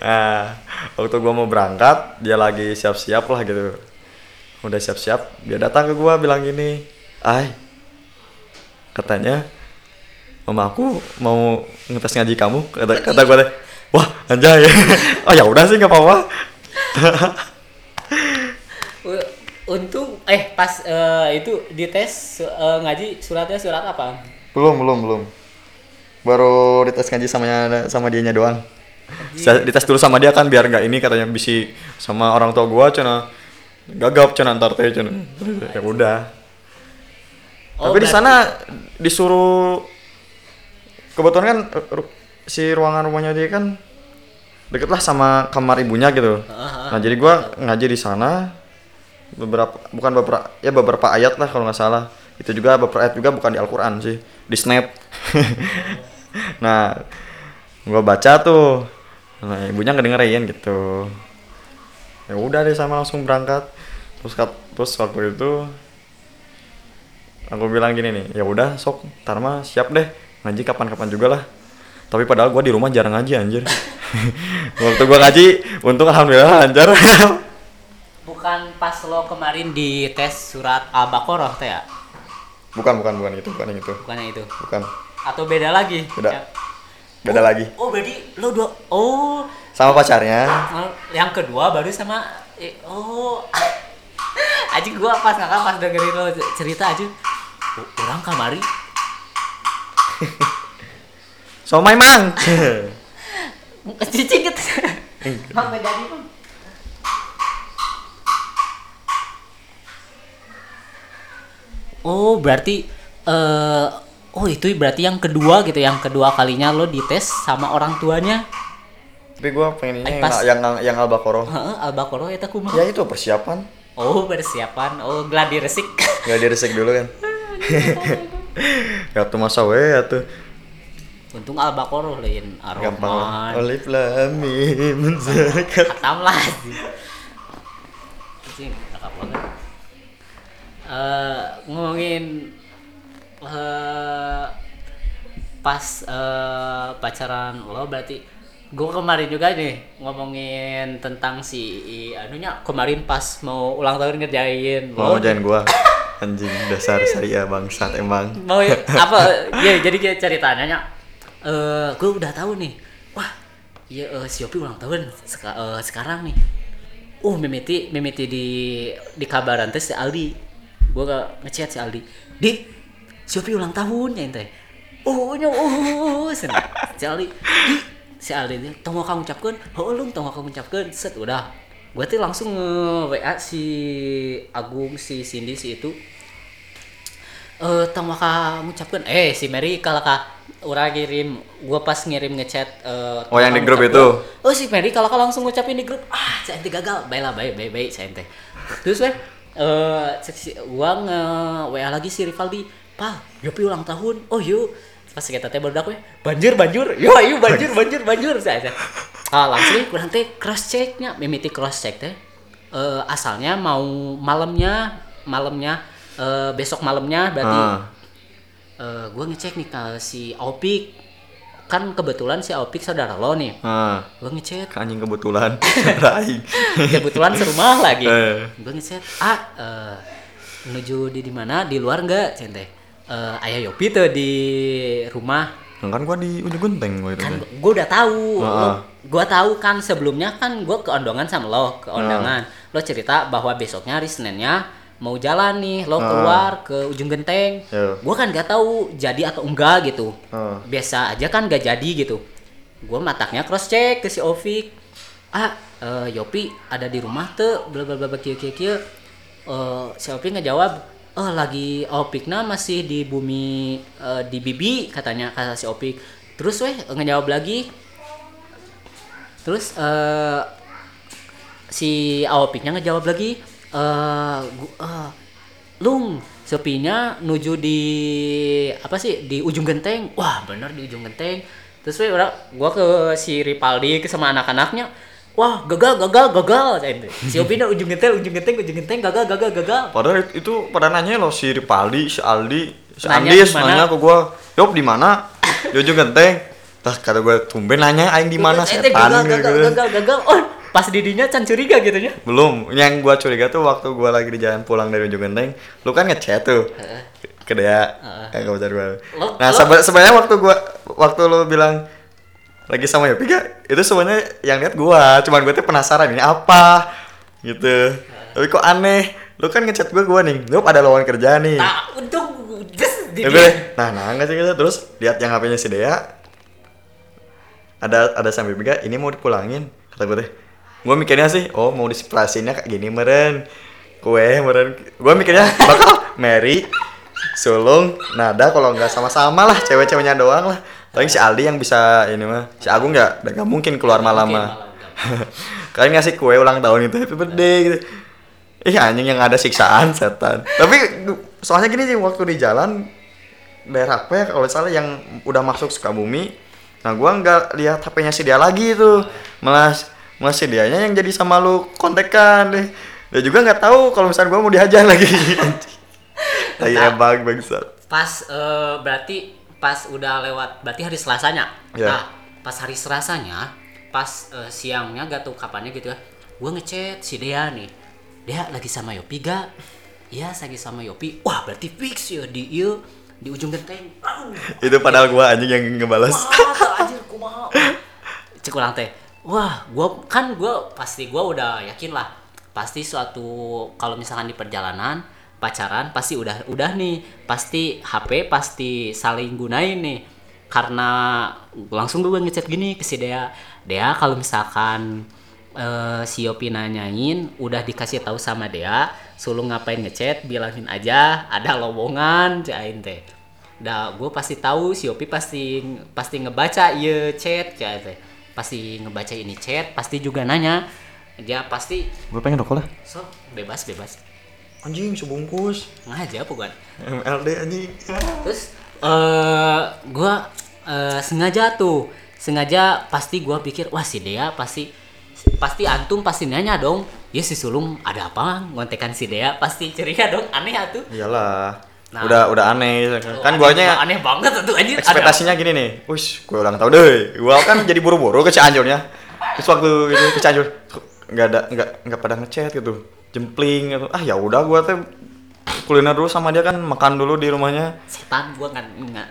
nah, waktu gua mau berangkat, dia lagi siap-siap lah gitu. Udah siap-siap, dia datang ke gua bilang gini, "Ay, katanya mama aku mau ngetes ngaji kamu." Kata kata gua teh, "Wah, anjay." oh ya udah sih nggak apa-apa. Untung eh pas eh, itu dites eh, ngaji suratnya surat apa belum, belum, belum. Baru dites ngaji sama sama dianya doang. Saya dites dulu sama dia kan biar nggak ini katanya bisi sama orang tua gua cina gagap cina antar teh cina. Ya udah. Oh, Tapi di sana disuruh kebetulan kan ru- si ruangan rumahnya dia kan deket lah sama kamar ibunya gitu. Ah, Nah jadi gua ngaji di sana beberapa bukan beberapa ya beberapa ayat lah kalau nggak salah itu juga beberapa ayat juga bukan di Al-Quran sih di snap nah gua baca tuh nah ibunya ngedengerin gitu ya udah deh sama langsung berangkat terus kat- terus waktu itu aku bilang gini nih ya udah sok ntar mah siap deh ngaji kapan-kapan juga lah. Tapi padahal gua di rumah jarang ngaji anjir. Waktu gua ngaji untung alhamdulillah lancar. Bukan pas lo kemarin di tes surat Al-Baqarah teh ya? Bukan bukan bukan itu bukan yang itu bukannya itu? Bukan. Atau beda lagi? Beda. Ya. beda lagi. oh berarti lo dua oh. Sama pacarnya. Yang kedua baru sama eh, oh aja gua pas ngakak pas dengerin lo cerita aja "Oh, orang kamari. Somai mang. Cicing gitu Bang, nggak jadi bang. Oh berarti eh oh itu berarti yang kedua gitu yang kedua kalinya lo dites sama orang tuanya? Tapi gua pengen Eh, ini pas- yang yang, yang al-baqarah Heeh, eta kumaha? Ya itu persiapan oh persiapan oh gladi resik nggak diresek dulu kan. Ya tuh masa we ya tuh. Untung al-baqarah lain gampang. Lah. ar-rahman alif lam mim. Zakat Khatam lah. Anjing, cakep banget. Eh, ngomongin eh, pas eh, pacaran lo berarti gue kemarin juga nih ngomongin tentang si anunya kemarin pas mau ulang tahun ngerjain mau ngerjain gua anjing dasar syariah bangsat emang mau ya- apa ya jadi ceritanya eh gue udah tahu nih wah iya eh, si Yopi ulang tahun seka- eh, sekarang nih uh mimiti mimiti di di kabaran teh si Aldi gue gak ngechat si Aldi di si Yopi ulang tahun ya ente oh nya oh senang si Aldi di si Aldi ini tunggu kamu ucapkan oh lu tunggu kamu ucapkan set udah. Gue tuh langsung nge WA si Agung si Cindy si itu. Eh tong maka ngucapkan. Eh si Mary kalau kak. Orang kirim gua pas ngirim ngechat eh, Oh, yang di grup itu? oh si Mary kalau kak langsung ngucapin di grup. Ah saya ente gagal. Baik lah baik baik baik saya ente terus weh eh si gua nge WA lagi si Rivaldi pal Yopi ulang tahun. Oh yuk pas kita teh baru we banjir banjir yo ayo banjir banjir banjir saya ah langsung kurang teh cross checknya mimiti cross check teh. Eh, asalnya mau malamnya malamnya eh, besok malamnya berarti Ah. eh, gue ngecek nih ke si Opik kan kebetulan si Opik saudara lo nih. Ah, gue ngecek. Anjing kebetulan. Kebetulan serumah lagi. Eh. gue ngecek ah eh, menuju di di mana? Di luar nggak? Cente eh, ayah Yopi tuh di rumah. Kan gua di ujung genteng gua itu. kan gue udah tahu. Heeh. gue tahu kan sebelumnya kan gue ke Ondongan sama lo ke Ondangan. Lo cerita bahwa besoknya hari Seninnya mau jalan nih lo keluar ke ujung genteng. Iya. gue kan gak tahu jadi atau enggak gitu. Heeh. biasa aja kan gak jadi gitu. Gue mataknya cross check ke si Ovik ah eh, Yopi ada di rumah tuh bla bla bla bla, kieu kieu kieu. Eh, si Opik ngejawab oh lagi Opikna masih di bumi eh, di Bibi katanya kata si Opik. Terus weh ngejawab lagi. Terus eh si Opiknya ngejawab lagi eh gu- eh, lung sepinya nuju di apa sih di ujung genteng. Wah bener di ujung genteng. Terus we orang gua ke si Ripaldi ke sama anak-anaknya wah gagal gagal gagal Cai. si Opi na ujung genteng ujung genteng ujung genteng gagal gagal gagal Padahal it- itu pada nanya lo si Ripaldi, si Aldi, si Nanya Andis di mana? nanya ke gua, "Yop di mana?" Di ujung genteng. Tah kata gua, "Tumben nanya aing di mana Eh, teh, setan." gagal gagal gitu. gagal gagal oh pas didinya can curiga gitu nya Belum, yang gua curiga tuh waktu gua lagi di jalan pulang dari ujung genteng, lu kan ngechat tuh. Ke dia, pacar gua. Lo- Nah, lo- sebe- sebenarnya waktu gua waktu lu bilang lagi sama Yopi gak? Itu sebenarnya yang lihat gua, cuman gua tuh penasaran ini apa? Gitu. Tapi kok aneh, lu kan ngechat gua gua nih, Yop ada lowongan kerja nih. nah di Ya gue, nah nah nggak sih gitu. terus lihat yang HP-nya si Dea. Ada ada sampai biga ini mau dipulangin kata gue teh gue mikirnya sih oh mau displasinnya kayak gini meren. Kue meren. Gue mikirnya bakal Mary Sulung Nada kalau nggak sama-sama lah cewek-ceweknya doang lah paling si Aldi yang bisa ini mah si Agung nggak nggak mungkin keluar malam mah. malam, kalian ngasih kue ulang tahun itu happy birthday gitu. Ih anjing yang ada siksaan setan. Tapi soalnya gini sih waktu di jalan daerah apa ya kalau salah yang udah masuk Sukabumi. Nah gua nggak lihat HP-nya si dia lagi tuh malah malah si dianya yang jadi sama lu kontekan deh. Dia juga nggak tahu kalau misalnya gua mau dihajar lagi. Iya bang bangsat. Pas eh, berarti pas udah lewat berarti hari Selasanya? Iya. nah pas hari Selasanya pas eh, siangnya gak tau kapannya gitu ya gue ngechat si Dea nih. Dea lagi sama Yopi gak? Iya lagi sama Yopi. Wah berarti fix ya di iya di ujung genteng. Itu padahal gua anjing yang wah tak anjir kumaha cek ulang teh. Wah gua kan gua pasti gua udah yakin lah pasti suatu kalau misalkan di perjalanan pacaran pasti udah udah nih. Pasti HP pasti saling gunain nih. Karena langsung gue ngechat gini ke si Dea Dea kalau misalkan eh, si Yopi nanyain udah dikasih tahu sama Dea sulung ngapain ngechat bilangin aja ada lowongan cain teh. Dah gue pasti tahu si Yopi pasti pasti ngebaca iya chat cain teh. Pasti ngebaca ini chat pasti juga nanya. Dia pasti gue pengen rokok lah. So bebas bebas anjing sebungkus ngaja bukan MLD anjing. Terus eh gua eh, sengaja tuh. Sengaja pasti gua pikir wah si Dea pasti pasti antum pasti nanya dong. Ya si sulung ada apa? Ngontekan si Dea pasti curiga dong. Aneh atuh iyalah. Nah. udah udah aneh. Kan guanya aneh banget tuh anjir ekspektasinya gini nih, wis gue ulang tahun deh, gue kan jadi buru-buru ke Cianjurnya, terus waktu itu ke Cianjur nggak ada nggak nggak pada ngechat gitu, jempling gitu, ah ya udah gue tuh kuliner dulu sama dia kan makan dulu di rumahnya, setan gua nggak nggak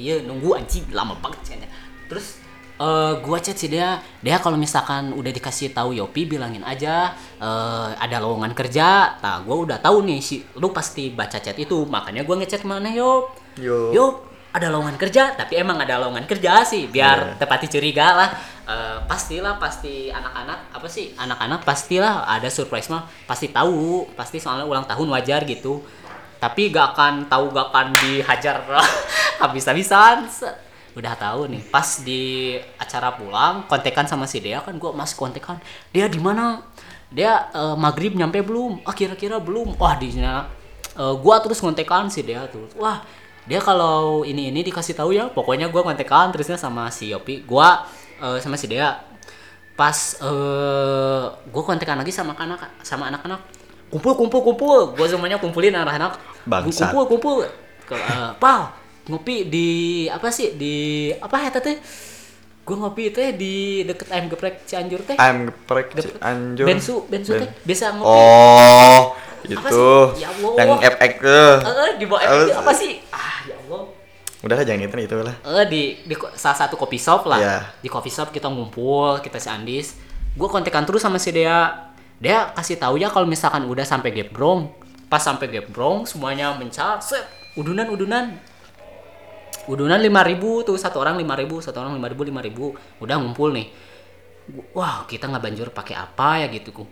iya nunggu anjing lama banget kayaknya terus eh gua chat si dia dia kalau misalkan udah dikasih tahu Yopi bilangin aja eh ada lowongan kerja. Nah gua udah tahu nih si lu pasti baca chat itu makanya gua ngechat mana Yop? Yo. Yop ada lowongan kerja tapi emang ada lowongan kerja sih biar tepati curiga lah. Eh, pastilah pasti anak-anak apa sih anak-anak pastilah ada surprise mah pasti tahu pasti soalnya ulang tahun wajar gitu. Tapi gak akan tahu gak akan dihajar habis-habisan. Udah tahu nih pas di acara pulang kontekan sama si Dea kan gua masih kontekan. Dia di mana? Dia eh, maghrib nyampe belum? Ah kira-kira belum. Wah di sana eh, gua terus kontekan si Dea tuh. Wah dia kalau ini ini dikasih tahu ya pokoknya gue kontekan terusnya sama si Yopi. Gue eh, sama si Dea. Pas eh gue kontekan lagi sama anak sama anak-anak. Kumpul kumpul kumpul. Gue semuanya kumpulin anak-anak. Kumpul kumpul. Ke eh, pal ngopi di apa sih di apa ya teh? Gue ngopi teh di deket ayam geprek Cianjur teh. Ayam geprek Cianjur. Bensu bensu teh. Biasa ngopi. Oh itu? Ya Allah. yang FX tuh Eh, di bawah Apa- apa sih? Ah ya Allah. Udah lah jangan itu itu lah. Eh di di salah satu kopi shop lah. Iya. di coffee shop kita ngumpul kita si Andis. Gue kontekan terus sama si Dea. Dea kasih tahu ya kalau misalkan udah sampai Gebrong pas sampai Gebrong semuanya mencar set. Udunan udunan. Udunan 5000 tuh satu orang 5000 satu orang 5000 5000 udah ngumpul nih. Wah kita nggak banjur pakai apa ya gitu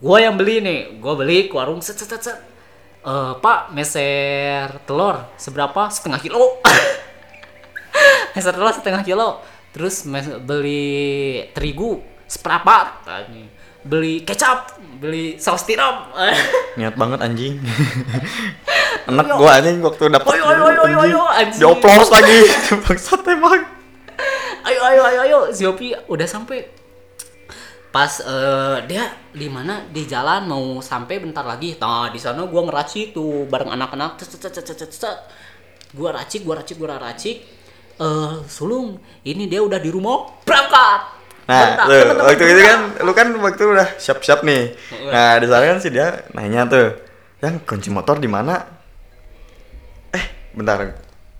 gue yang beli nih. Gue beli ke warung set set set, set. Eh, pak meser telur seberapa? Setengah kilo. Meser telur setengah kilo. Terus mes- beli terigu seperempat beli kecap beli saus tiram. Niat banget anjing. Enak gua anjing waktu dapet Ayo, ayo, ayo, ayo, ayo, anjing. dioplos lagi. Bangsat emang. Ayo ayo ayo ayo. Si Yopi udah sampai pas eh, dia di mana di jalan mau sampai bentar lagi nah di sana gua ngeracik tuh bareng anak-anak gua racik gua racik gua racik eh sulung ini dia udah di rumah berangkat Nah, Bentar, tuh, teman-teman waktu itu berangkat. kan, lu kan waktu udah siap-siap nih. Nah, di sana kan sih dia nanya tuh, yang kunci motor di mana? Eh, bentar,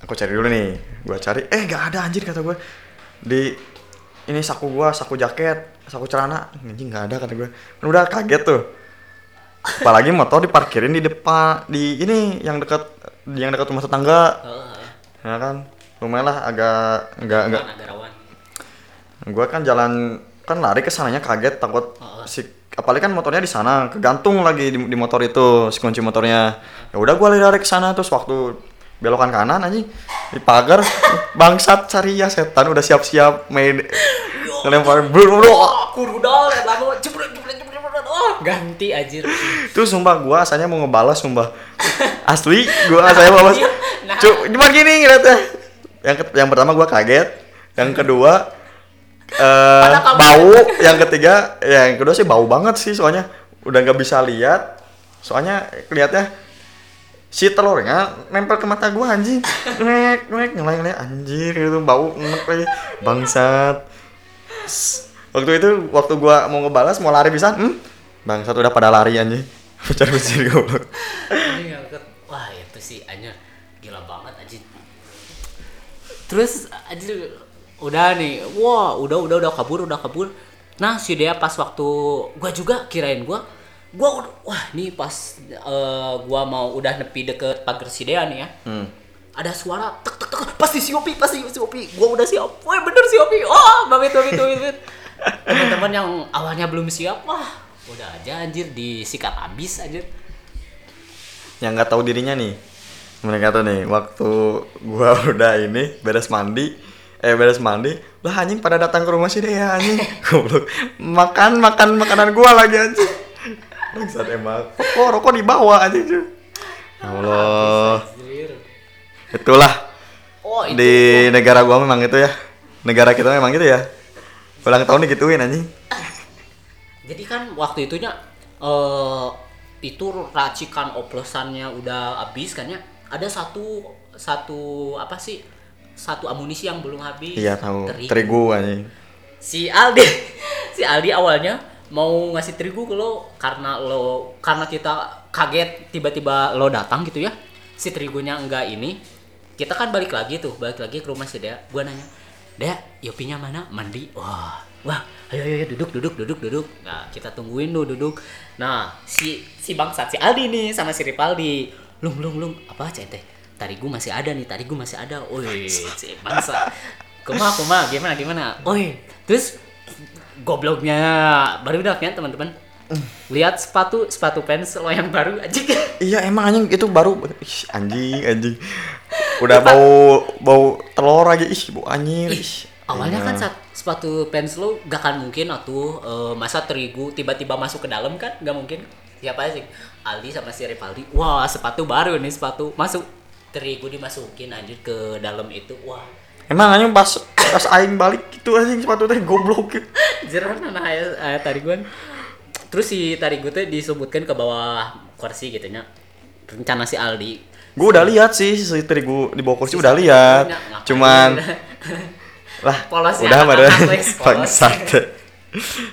aku cari dulu nih. Gua cari, eh gak ada anjir kata gue. Di ini saku gua, saku jaket, saku celana, anjing nggak ada kata gue. Kan udah kaget tuh. Apalagi motor diparkirin di depan, di ini yang dekat, yang dekat rumah tetangga, Heeh, ya kan. Lumayan lah agak nggak nggak. Gue kan jalan kan lari ke sananya kaget takut si apalagi kan motornya di sana kegantung lagi di, di motor itu si kunci motornya. Ya udah gue lari ke sana terus waktu belokan kanan anjing di pagar bangsat cari ya setan udah siap-siap main ngelempar bro bro aku rudal ya lama jebret jebret jebret oh ganti anjir terus sumpah gue asalnya mau ngebalas sumpah. Asli gue asalnya mau balas Nah. Cuk, cuma gini ngeliatnya? Yang ke- yang pertama gue kaget yang kedua eh kamu- bau yang ketiga ya yang kedua sih bau banget sih soalnya udah nggak bisa lihat. Soalnya kelihatnya si telurnya nempel ke mata gua anjing. Nek nek nyelai nyelai anjir itu bau lagi. Bangsat waktu itu waktu gua mau ngebalas mau lari bisa hmm? bangsat udah pada lari anjing pacar pacar goblok. Wah itu sih anjir gila banget anjir. Terus anjir udah nih, wah udah udah udah kabur udah kabur. Nah si dia pas waktu gua juga kirain gua gua wah nih pas eh, gua mau udah nepi deket pagar si Dea nih ya. hmm. Ada suara tek tek tek pasti si Opi pasti si Opi. Gua udah siap. Wah bener si Opi. Oh babet babet babet. babet. Teman-teman yang awalnya belum siap, wah udah aja anjir disikat habis anjir. yang nggak tahu dirinya nih mereka tuh nih waktu gua udah ini beres mandi eh beres mandi lah anjing pada datang ke rumah sih deh ya anjing. Goblok. Makan makan makanan gua lagi anjing. Bangsat emang. Rokok rokok dibawa anjing cuy? Ya Allah. Itulah. Oh, itu. di negara gua memang itu ya. Negara kita memang gitu ya ulang tahun digituin anjing Jadi kan waktu itunya eh itu racikan oplosannya udah habis kan ya. Ada satu satu apa sih? Satu amunisi yang belum habis. iya tahu Terigu. terigu anjing Si Aldi si Aldi awalnya mau ngasih terigu ke lo karena lo karena kita kaget tiba-tiba lo datang gitu ya. Si terigunya enggak ini. Kita kan balik lagi tuh, balik lagi ke rumah si Dea. Gua nanya, "Dea, Yopinya mana? Mandi." Wah. Wah, ayo ayo, duduk duduk duduk duduk. Nah, kita tungguin tuh duduk. Nah, si si bangsat si Aldi nih sama si Ripaldi. Lung lung lung, apa cek teh? Tarigu masih ada nih, tarigu masih ada. Woi, si bangsa. Kuma kuma gimana gimana? Oi, terus gobloknya baru udah kan teman-teman. Lihat sepatu sepatu pants lo yang baru aja. Iya emang anjing itu baru. Ih, anjing anjing. Udah bau bau telur aja. Ih bau anjir. Ih, awalnya kan Iya. saat sepatu pants lo gak kan mungkin atuh eh, masa terigu tiba-tiba masuk ke dalam kan? Gak mungkin. Siapa sih? Aldi sama si Rivaldi wah sepatu baru nih sepatu. Masuk terigu dimasukin anjir ke dalam itu. Wah. Emang anjing pas pas aing balik gitu anjing sepatu teh goblok. Gitu. jerah nah aya aya tariguan terus si tarigu teh disebutkan ke bawah kursi gitu nya rencana si Aldi Gue udah lihat sih si terigu di bawah kursi udah lihat. Cuman lah Polosnya udah mah bangsat.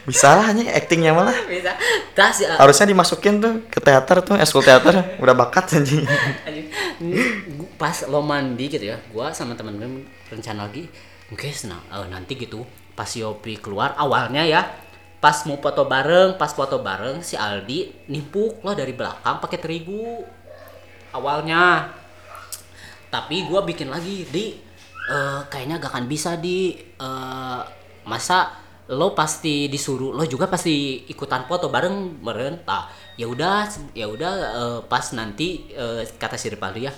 Bisa lah anjing actingnya malah. bisa tas Harusnya dimasukin tuh ke teater tuh, eskul teater udah bakat anjing. Gua- pas lo mandi gitu ya gua sama temen-temen rencana lagi guys nah eh, nanti gitu pas Yopi keluar awalnya ya pas mau foto bareng pas foto bareng si Aldi nimpuk lo dari belakang pakai terigu. Awalnya. Tapi gua bikin lagi di eh, kayaknya gak akan bisa di. Eh, masa lo pasti disuruh lo juga pasti ikutan foto bareng ah ya udah ya udah eh, pas nanti eh, kata si Ripaldi ya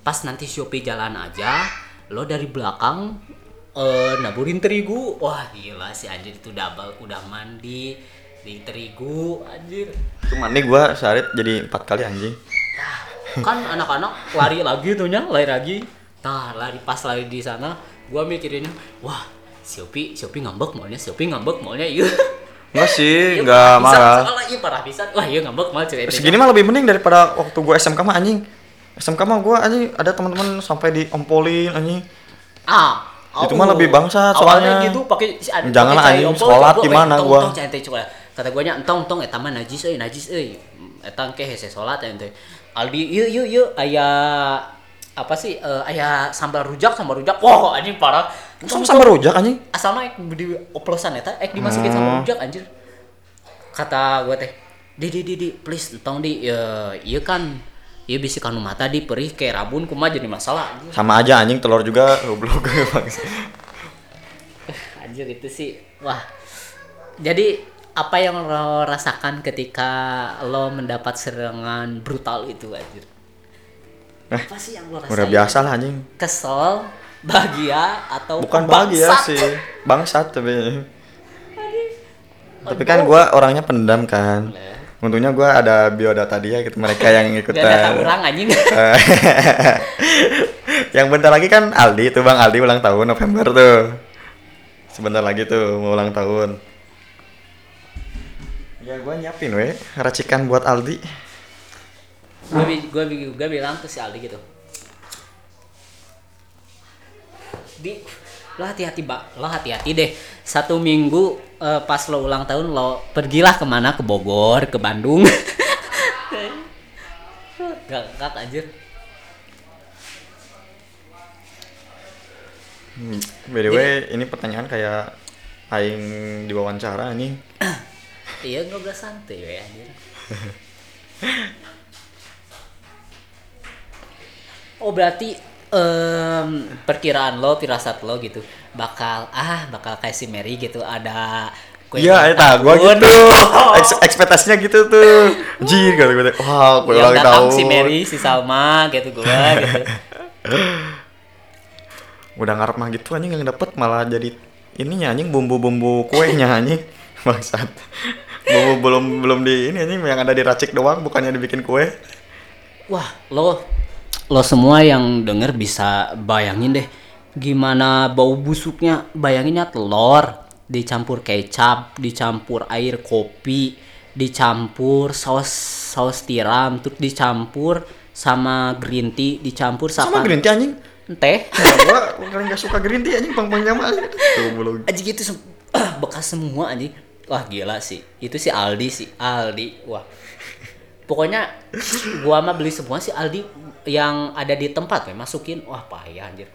pas nanti Shopee jalan aja lo dari belakang eh, naburin terigu wah gila si anjir itu ba- udah mandi di terigu anjir Cuman nih gua sehari jadi empat kali anjing. kan anak-anak lari lagi tuh nya lari lagi nah lari pas lari di sana gua mikirinnya wah Shopee Shopee ngambek maunya Shopee ngambek maunya iya Enggak sih, Iya, enggak marah. soalnya iya parah pisan wah iya ngambek mal cerita Segini mah lebih mending daripada waktu gua SMK mah anjing. SMK mah gua anjing ada teman-teman sampai diompolin anjing. ah Itu mah lebih awalnya soalnya. gitu pakai si ad- Jangan pakai lah, cai anjing, sholat eh, gimana entong, gua. entong, kata gua nya entong entong eta mah najis euy najis euy eta ke hese salat ente. Aldi yuk yuk yuk aya apa sih eh, aya sambal rujak sambal rujak. Wah anjing parah. Sama sama rujak anjing. asalnya ek di oplosan eta ek dimasukin Hmm. sama rujak anjir. Kata gua teh di di di di please entong di ya iya kan iya bisa kanu mata di perih kayak rabun kumaha jadi masalah anjir. Sama aja anjing telur juga goblok bangsat. anjir itu sih wah jadi apa yang lo rasakan ketika lo mendapat serangan brutal itu anjir Eh, apa sih yang lo rasain Udah biasa lah anjing. kesel bahagia atau Bukan bahagia bangsat? sih, bangsat tapi. Tapi kan gua orangnya pendam kan. Untungnya gua ada biodata dia gitu mereka yang ikutan. orang anjing yang bentar lagi kan Aldi tuh Bang Aldi ulang tahun November tuh. Sebentar lagi tuh mau ulang tahun. Ya gua nyiapin weh racikan buat Aldi. gue gue gue bilang ke si Aldi gitu di lo hati-hati mbak. Lo hati-hati deh. Satu minggu eh, pas lo ulang tahun lo pergilah ke mana? Ke Bogor ke Bandung. Gak gak anjir. Hmm, By the way, ini pertanyaan kayak aing diwawancara nih. iya ngobrol santai ya anjir. Oh berarti em, perkiraan lo firasat lo gitu bakal ah bakal kayak si Mary gitu ada kue Iya, ulang eta gua tahun. gitu. Eks ekspektasinya gitu tuh. Jir kata gue. Wah, gue yang ulang tahun. si Mary si Salma gitu gua gitu Udah ngarep mah gitu anjing yang dapet malah jadi ininya anjing bumbu-bumbu kuenya anjing. Bangsat. Bumbu belum belum di ini anjing yang ada diracik doang bukannya dibikin kue. wah lo lo semua yang denger bisa bayangin deh gimana bau busuknya. Bayanginnya telur dicampur kecap dicampur air kopi dicampur saus saus tiram terus dicampur sama green tea dicampur Sama sama green tea anjing. teh. Nah, gua paling gak suka green tea anjing pang-pang. Tuh belum. aja gitu sem- bekas semua anjing. Wah gila sih. Itu si Aldi sih Aldi. Wah. Pokoknya gua mah beli semua si Aldi yang ada di tempat ya masukin wah payah anjir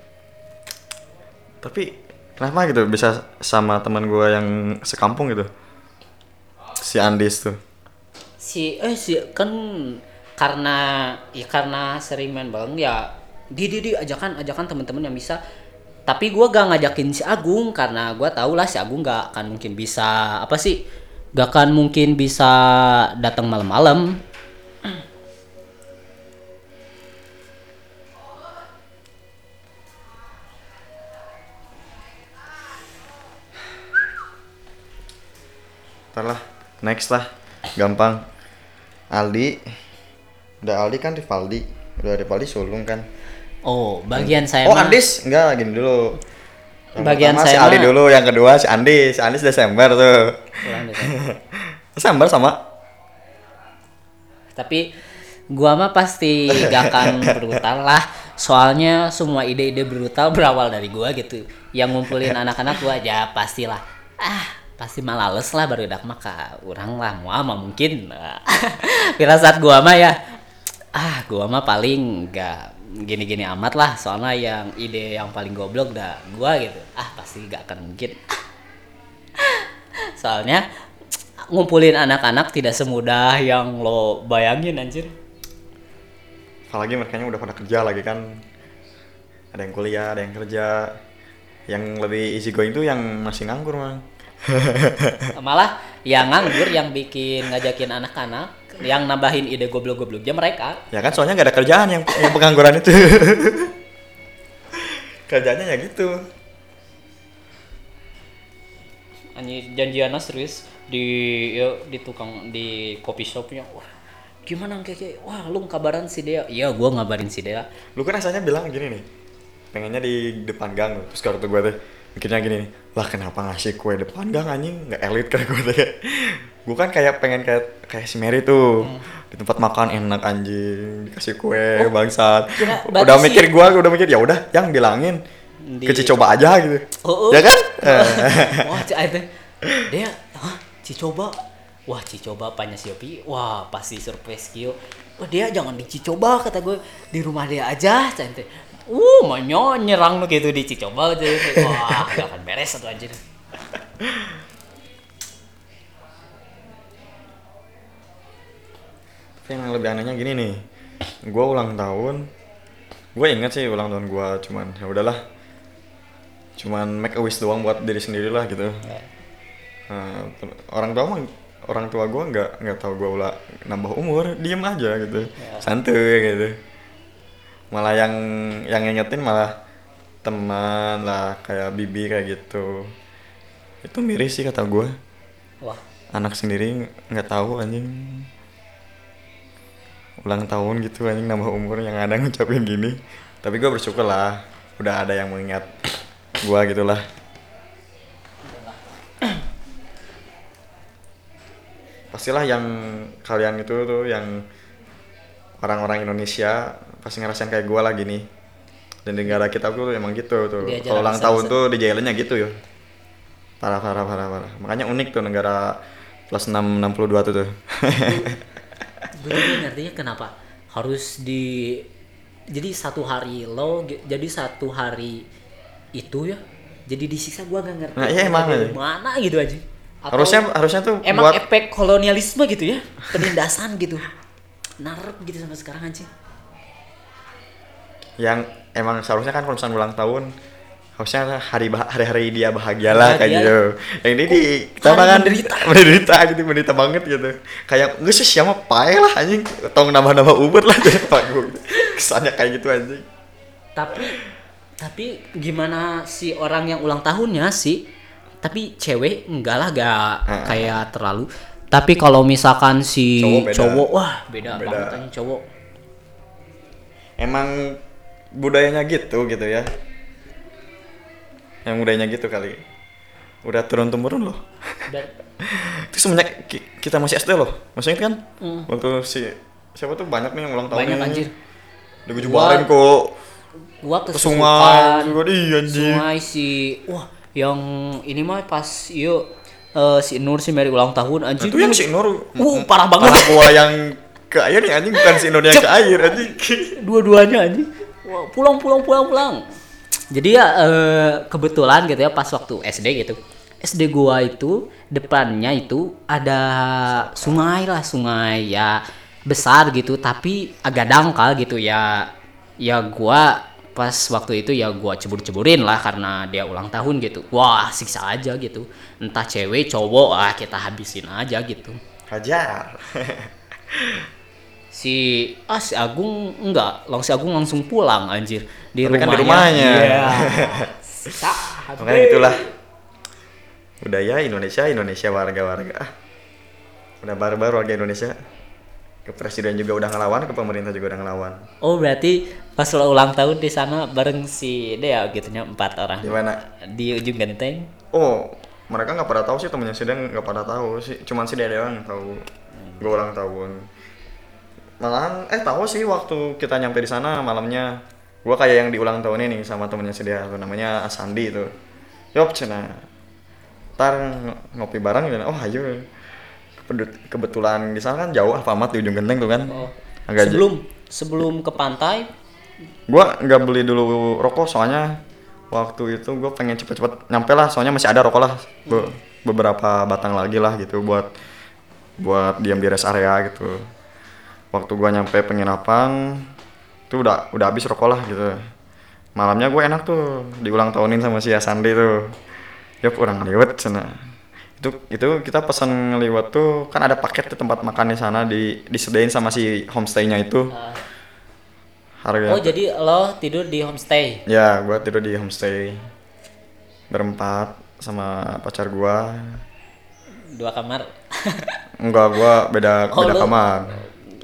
Tapi kenapa gitu bisa sama teman gua yang sekampung gitu? Si Andis tuh. si eh si kan karena ya karena sering main bareng ya di di di ajakan ajakan teman-teman yang bisa tapi gua gak ngajakin si Agung karena gua tau lah si Agung gak akan mungkin bisa apa sih gak akan mungkin bisa datang malam-malam Ntar lah, next lah, gampang. Aldi, udah Aldi kan Rivaldi, udah Rivaldi sulung kan. Oh, bagian saya oh Andis enggak gini dulu yang Bagian pertama saya si Aldi dulu yang kedua si Andis si Andis Desember tuh. Desember sama Tapi gua mah pasti gak akan brutal lah. Soalnya semua ide-ide brutal berawal dari gua gitu. Yang ngumpulin anak-anak gua aja pastilah. Ah, pasti malales lah baru dak maka orang lah. Mau mah mungkin. Firasat gua mah ya. Ah, gua mah paling gak gini-gini amat lah. Soalnya yang ide yang paling goblok dah gua gitu. Ah pasti gak akan mungkin. Soalnya ngumpulin anak-anak tidak semudah yang lo bayangin anjir. Apalagi mereka udah pada kerja lagi kan. Ada yang kuliah ada yang kerja. Yang lebih easy going tuh yang masih nganggur mang malah yang nganggur yang bikin ngajakin anak-anak yang nambahin ide goblok-gobloknya mereka. Ya kan soalnya nggak ada kerjaan yang yang pengangguran itu. Kerjanya ya gitu. Anjir janjiannya serius di ya, di tukang di kopi shopnya. Wah gimana kayak wah lu kabaran si dia iya gua ngabarin si dia lu kan rasanya bilang gini nih pengennya di depan gang terus kalau tuh gue tuh mikirnya gini nih lah kenapa ngasih kue depan? Gang anjing. Nggak elit kan gue tuh gue kan kayak pengen kayak kayak si Mary tuh. Di tempat makan enak anjing. Dikasih kue bangsat. kira- berarti udah si- mikir gue udah mikir ya udah yang bilangin Di- kecil coba aja gitu. Oh, oh. ya kan? Wah itu dia hah? Cicoba? Wah cicoba panya siopi wah pasti surprise kio. Wah dia jangan dicoba kata gue di rumah dia aja cantik uh manyo nyerang lu gitu di cicoba aja wah gak akan beres satu anjir. Tapi yang lebih anehnya gini nih, gue ulang tahun, gue inget sih ulang tahun gue cuman ya udahlah, cuman make a wish doang buat diri sendiri lah gitu. Nah, ter- orang tua mah orang tua gue nggak nggak tahu gue ulah nambah umur, diem aja gitu, santuy gitu. Malah yang yang ngingetin malah teman lah kayak bibi kayak gitu. Itu miris sih kata gue, wah. Anak sendiri nggak tahu anjing. Ulang tahun gitu anjing nambah umur yang ada ngucapin gini. Tapi gue bersyukur lah udah ada yang mengingat gue gitulah pastilah yang kalian itu tuh yang orang-orang Indonesia pasti ngerasain kayak gue lah gini dan di negara kita tuh emang gitu tuh. Kalau ulang tahun tuh dijailinnya gitu ya. Parah parah parah parah. Makanya unik tuh negara plus 662 tuh tuh. Gue juga ngertinya kenapa? Harus di jadi satu hari lo jadi satu hari itu ya jadi disiksa gua gak ngerti Nah, iya emang aja. mana gitu aja Atau harusnya harusnya tuh emang buat efek kolonialisme gitu ya penindasan gitu. Narep gitu sampai sekarang anjing yang emang seharusnya kan kalau misalnya ulang tahun harusnya hari bah- hari-hari dia bahagia lah kayak gitu. Yang ini di kita kan menderita. menderita gitu menderita banget gitu. Kayak nggak sih siapa pae lah anjing. Tong nambah-nambah ubet lah jadi panggung kesannya kayak gitu anjing. Tapi tapi gimana si orang yang ulang tahunnya sih? Tapi cewek enggak lah gak kayak terlalu. Tapi kalau misalkan si Cowok beda. cowok wah beda, Beda. banget anjing cowok. Emang budayanya gitu gitu ya. Yang budayanya gitu kali. Udah turun temurun loh itu semenjak ki- kita masih SD loh. Maksudnya kan Hmm. waktu si siapa tuh banyak nih yang ulang tahun banyak anjir. Digejubarin kok. gua ke ke sungai juga di anjing sungai si wah yang ini mah pas yuk eh, si Nur si Mary ulang tahun anjing itu yang si Nur uh parah banget. Parah gua yang ke air nih anjing. Bukan si Nur yang ke air anjing. Dua-duanya anjing pulang pulang pulang pulang. Jadi ya eh, kebetulan gitu ya pas waktu SD gitu. SD gua itu depannya itu ada sungai lah sungai ya besar gitu tapi agak dangkal gitu ya. Ya gua pas waktu itu ya gua cebur-ceburin lah karena dia ulang tahun gitu. Wah siksa aja gitu. Entah cewek cowok ah kita habisin aja gitu. Hajar si ah si Agung enggak. Lang si Agung langsung pulang anjir. Di Tapi kan rumahnya. Di rumahnya. Iya. makanya itulah. Budaya Indonesia Indonesia warga-warga. Ah. Udah barbar warga Indonesia. Ke presiden juga udah ngelawan ke pemerintah juga udah ngelawan. Oh berarti pas lo ulang tahun di sana bareng si Dea gitu nya empat orang. Di mana di ujung genteng. oh mereka nggak pada tahu sih temennya si dia nggak pada tahu sih. Cuman si dia doang yang tahu. Gue ulang tahun malahan eh tahu sih waktu kita nyampe di sana malamnya. Gue kayak yang diulang tahun ini sama temennya si dia tuh namanya Asandi tuh. Yop cina. Ntar ng- ngopi bareng gitu oh ayo. Kebetulan di sana kan jauh Alfamart di ujung genteng tuh kan? Oh. agak sebelum sebelum ke pantai? Gua nggak beli dulu rokok soalnya waktu itu gue pengen cepet-cepet nyampe lah soalnya masih ada rokok lah. Be- beberapa batang lagi lah gitu buat buat diam di rest area gitu waktu gua nyampe penginapan itu udah udah habis rokok lah gitu. Malamnya gue enak tuh diulang tahunin sama si Asandi tuh. Yup orang lewat sana. Itu itu kita pesan ngeliwat tuh kan ada paket tuh tempat makan di sana di disediain sama si homestaynya itu. Harga oh jadi lo tidur di homestay? Ya, gua tidur di homestay. Berempat sama pacar gua. dua kamar. Enggak, gua beda Oh, beda lu- kamar.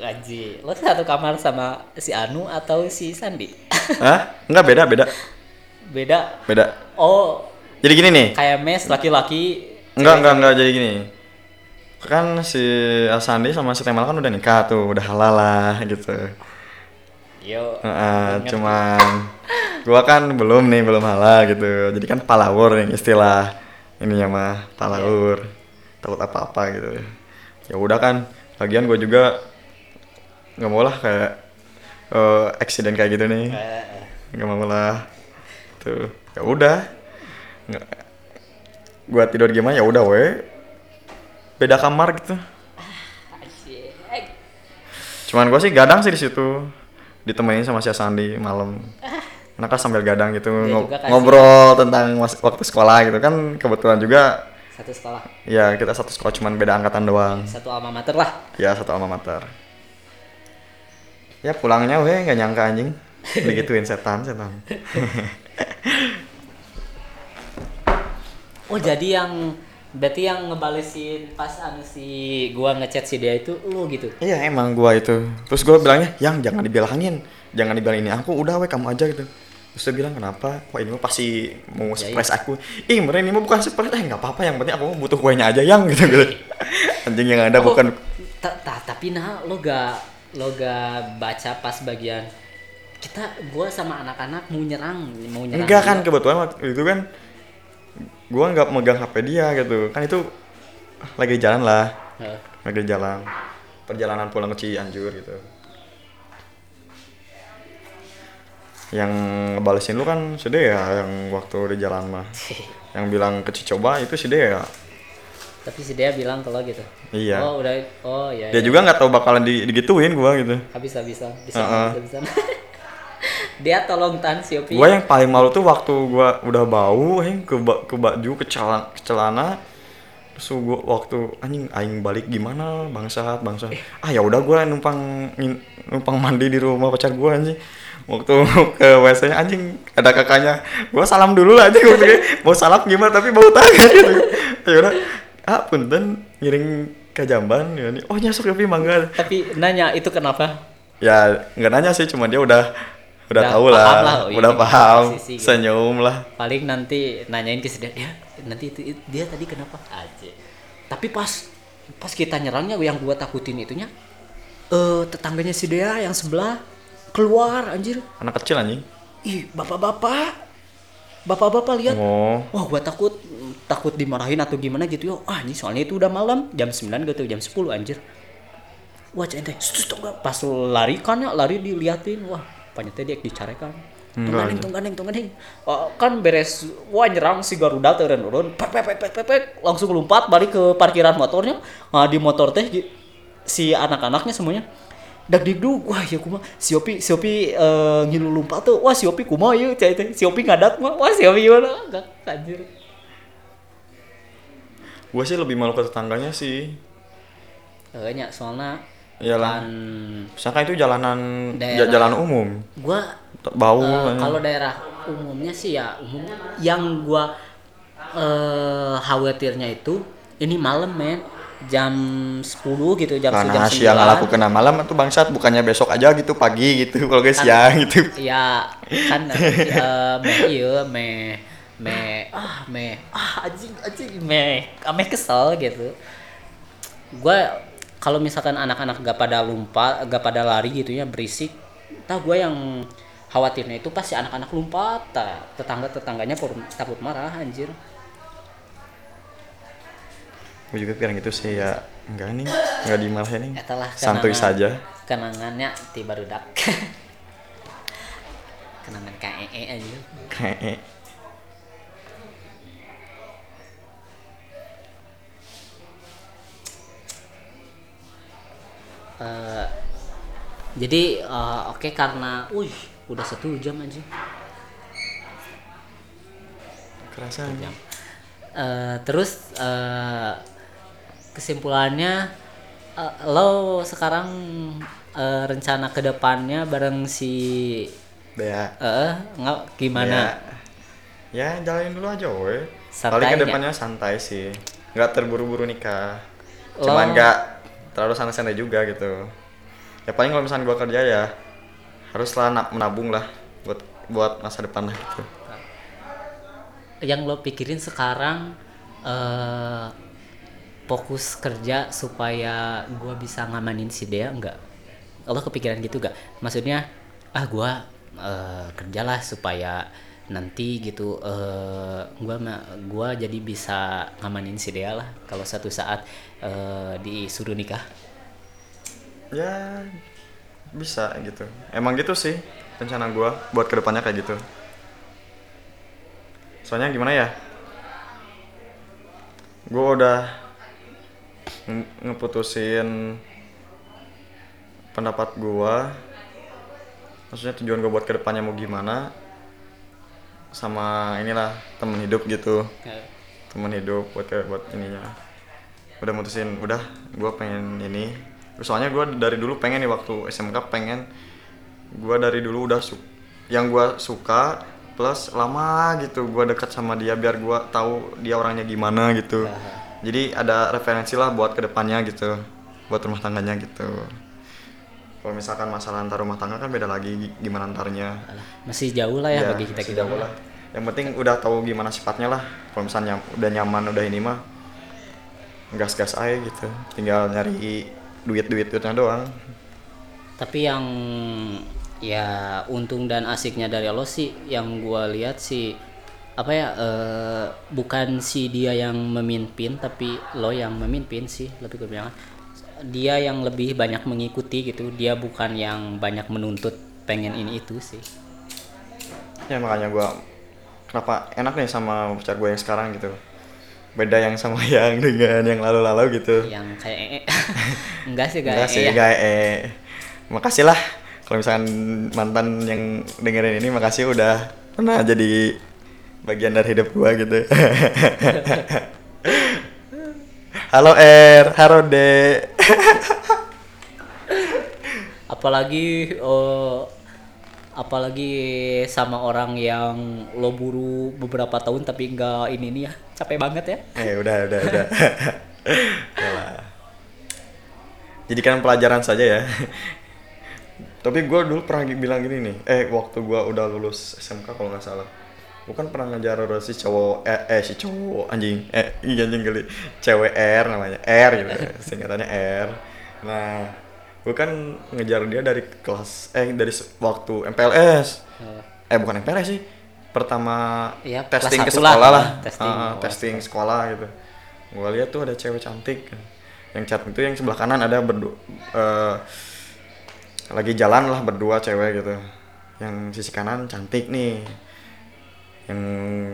Gaji, lo satu kamar sama si Anu atau si Sandi? Hah? Enggak beda, beda. Beda. Beda. Oh, Jadi gini nih. kayak mes laki-laki. Enggak, enggak, enggak jadi gini. Kan si Asandi sama si Temal kan udah nikah tuh, udah halal lah gitu. Yo. Heeh, cuman gua kan belum nih, belum halal gitu. Jadi kan palawur nih istilah ininya mah palawur. Takut apa-apa gitu. Ya udah kan, lagian gue juga nggak mau lah kayak eh accident kayak gitu nih. Eh, Nggak mau lah. Tuh, ya udah. Nggak- Gua tidur gimana ya udah we. Beda kamar gitu. Asik. Cuman gue sih gadang sih di situ, ditemenin sama si Sandi malam. Enak kan sambil gadang gitu Dia ngo- juga kasih. ngobrol tentang mas- waktu sekolah gitu kan kebetulan juga Satu sekolah, ya kita satu sekolah cuman beda angkatan doang. satu alma mater lah. Ya satu alma mater. Ya pulangnya weh nggak nyangka anjing digituin setan setan. Oh, jadi yang berarti yang ngebalesin pas anu si gua ngechat si dia itu lu gitu. Iya emang gua itu. Terus gua bilangnya, yang jangan dibilangin, jangan dibilang ini aku udah weh kamu aja gitu. Terus dia bilang kenapa? Wah ini mah pasti mau Ya, surprise aku. Ih mereka ini mah bukan surprise, eh nggak apa-apa yang penting aku butuh kuenya aja yang gitu gitu. Anjing yang ada Oh, bukan. ta- ta- tapi nah lo gak lo gak baca pas bagian kita gua sama anak-anak mau nyerang mau nyerang Enggak kan kebetulan waktu itu kan gua nggak megang HP dia gitu. Kan itu lagi jalan lah, Heeh. lagi jalan perjalanan pulang ke Cianjur gitu. Yang ngebalesin lu kan si Dea yang waktu di jalan mah. Yang bilang ke Cicoba itu si Dea. Tapi si dia bilang kalau gitu. Iya. oh udah oh ya Dia ya. juga nggak tahu bakalan di, digituin gua gitu. habis habisan bisa Heeh. bisa bisa. Dia tolong tan si Opi Gua yang paling malu tuh waktu gua udah bau, heng ke ba- ke baju ke celana, ke celana. Terus gua waktu anjing aing balik gimana bangsat bangsat. Ah ya udah gua numpang numpang mandi di rumah pacar gua anjing. Waktu ke WC nya anjing ada kakaknya. Gua salam dulu lah anjing. Mau salam gimana tapi bau tangan gitu ya udah ah punten ngiring ke jamban ya oh nyasuk tapi mangga tapi nanya itu kenapa? Ya nggak nanya sih cuma dia udah udah, Udah tahu lah, lah, oh, udah ini paham posisi gitu. senyum lah. Paling nanti nanyain ke dia dia nanti itu, itu- dia tadi kenapa? Aja. Tapi pas pas kita nyerangnya yang gua takutin itunya eh tetangganya si Dea yang sebelah keluar anjir. Anak kecil anjing. Ih bapak-bapak bapak-bapak lihat. Oh. Wah gua takut takut dimarahin atau gimana gitu yo. Ah ini soalnya itu udah malam jam 9 gitu jam 10 anjir. Wah centeng pas lari kan ya lari diliatin. Wah panyetnya dia dicarekan. Tungganeng tungganeng tungganeng Oh, kan beres wah nyerang si Garuda turun turun pek pek pek pek pek, pek. langsung lompat balik ke parkiran motornya. Nah, di motor teh si anak-anaknya semuanya dak digdug wah ya kuma. Si Opi si Opi eh, ngilu lompat tuh. Wah si Opi kuma ya cai teh si Opi ngadat mah wah si Opi gimana? Enggak anjir. Gue sih lebih malu ke tetangganya sih. Kayaknya soalnya kan misalkan itu jalanan Daerah. ja- jalan umum. Gua bau anjing. kalau daerah umumnya sih ya umum yang gua eh khawatirnya itu ini malam men jam 10 gitu jam Nah, jam nah 9 siang laku kena malam itu bangsat bukannya besok aja gitu pagi gitu kalau guys siang gitu. Ya kan eh, meh iya meh meh ah meh ah anjing anjing meh meh kesel gitu. Gue kalau misalkan anak-anak gak pada lompat gak pada lari gitu ya berisik tah gue yang khawatirnya itu pasti anak-anak lompat tetangga tetangganya takut marah anjir gue juga pikiran gitu sih ya enggak nih enggak dimarahin nih. Etalah santuy saja. kenangannya tiba rudak. Kenangan KEE aja. Kayak Eh, jadi eh, oke karena wih udah satu jam aja. Kerasa jam. Eh, terus eh, kesimpulannya eh, lo sekarang eh, rencana ke depannya bareng si Bea. Eh nggak gimana? Ya jalanin dulu aja Santainya. paling ke depannya santai sih. Nggak terburu-buru nikah. Lo- cuman nggak terlalu santai-santai juga gitu. Ya paling kalau misalnya gua kerja ya haruslah na- menabung lah buat buat masa depan lah gitu. Yang lo pikirin sekarang eh fokus kerja supaya gua bisa ngamanin si Dea enggak lo kepikiran gitu gak maksudnya ah gua eh, kerjalah supaya nanti gitu eh gua gua jadi bisa ngamanin si Dea lah kalau satu saat eh, disuruh nikah. Ya bisa gitu. Emang gitu sih rencana gua buat ke depannya kayak gitu. Soalnya gimana ya? Gua udah ngeputusin pendapat gua. Maksudnya tujuan gua buat ke depannya mau gimana sama inilah temen hidup gitu. Temen hidup buat buat ininya. Udah mutusin udah gue pengen ini. Soalnya gue dari dulu pengen nih waktu SMK pengen. Gue dari dulu udah su yang gue suka plus lama gitu gue dekat sama dia biar gue tahu dia orangnya gimana gitu jadi ada referensi lah buat ke depannya gitu buat rumah tangganya gitu kalau misalkan masalah antar rumah tangga kan beda lagi gi- gimana antarnya masih jauh lah ya, Iya, bagi kita kita jauh lah. Yang penting udah tahu gimana sifatnya lah. Kalau misalnya udah nyaman udah ini mah gas-gas aja gitu. Tinggal nyari duit-duit duitnya doang. tapi yang ya untung dan asiknya dari lo sih yang gua lihat sih apa ya eh, bukan si dia yang memimpin tapi lo yang memimpin sih lebih ke bilang dia yang lebih banyak mengikuti gitu dia bukan yang banyak menuntut pengen ini itu sih Ya makanya gua kenapa enak nih sama pacar gue yang sekarang gitu. Beda yang sama yang dengan yang lalu-lalu gitu. yang kayak enggak sih Enggak guys sih, guys. Eh, makasih lah kalau misalkan mantan yang dengerin ini makasih udah pernah jadi bagian dari hidup gua gitu. Halo R, halo D. apalagi eh, apalagi sama orang yang lo buru beberapa tahun tapi enggak ini nih ya capek banget ya eh udah udah udah. Jadikan pelajaran saja ya. Tapi gua dulu pernah bilang gini nih, eh waktu gua udah lulus SMK kalau nggak salah, bukan pernah ngejar si cowok, eh, eh si cowok anjing, eh iya anjing kali, cewek R namanya, R gitu, singkatannya R. Nah, gua kan ngejar dia dari kelas, eh dari waktu MPLS, eh bukan MPLS sih, pertama kelas testing ke satu lah, sekolah lah, testing. Oh, testing sekolah gitu. Gua lihat tuh ada cewek cantik, yang chat itu yang sebelah kanan ada berdua, eh, lagi jalan lah berdua cewek gitu. Yang sisi kanan cantik nih yang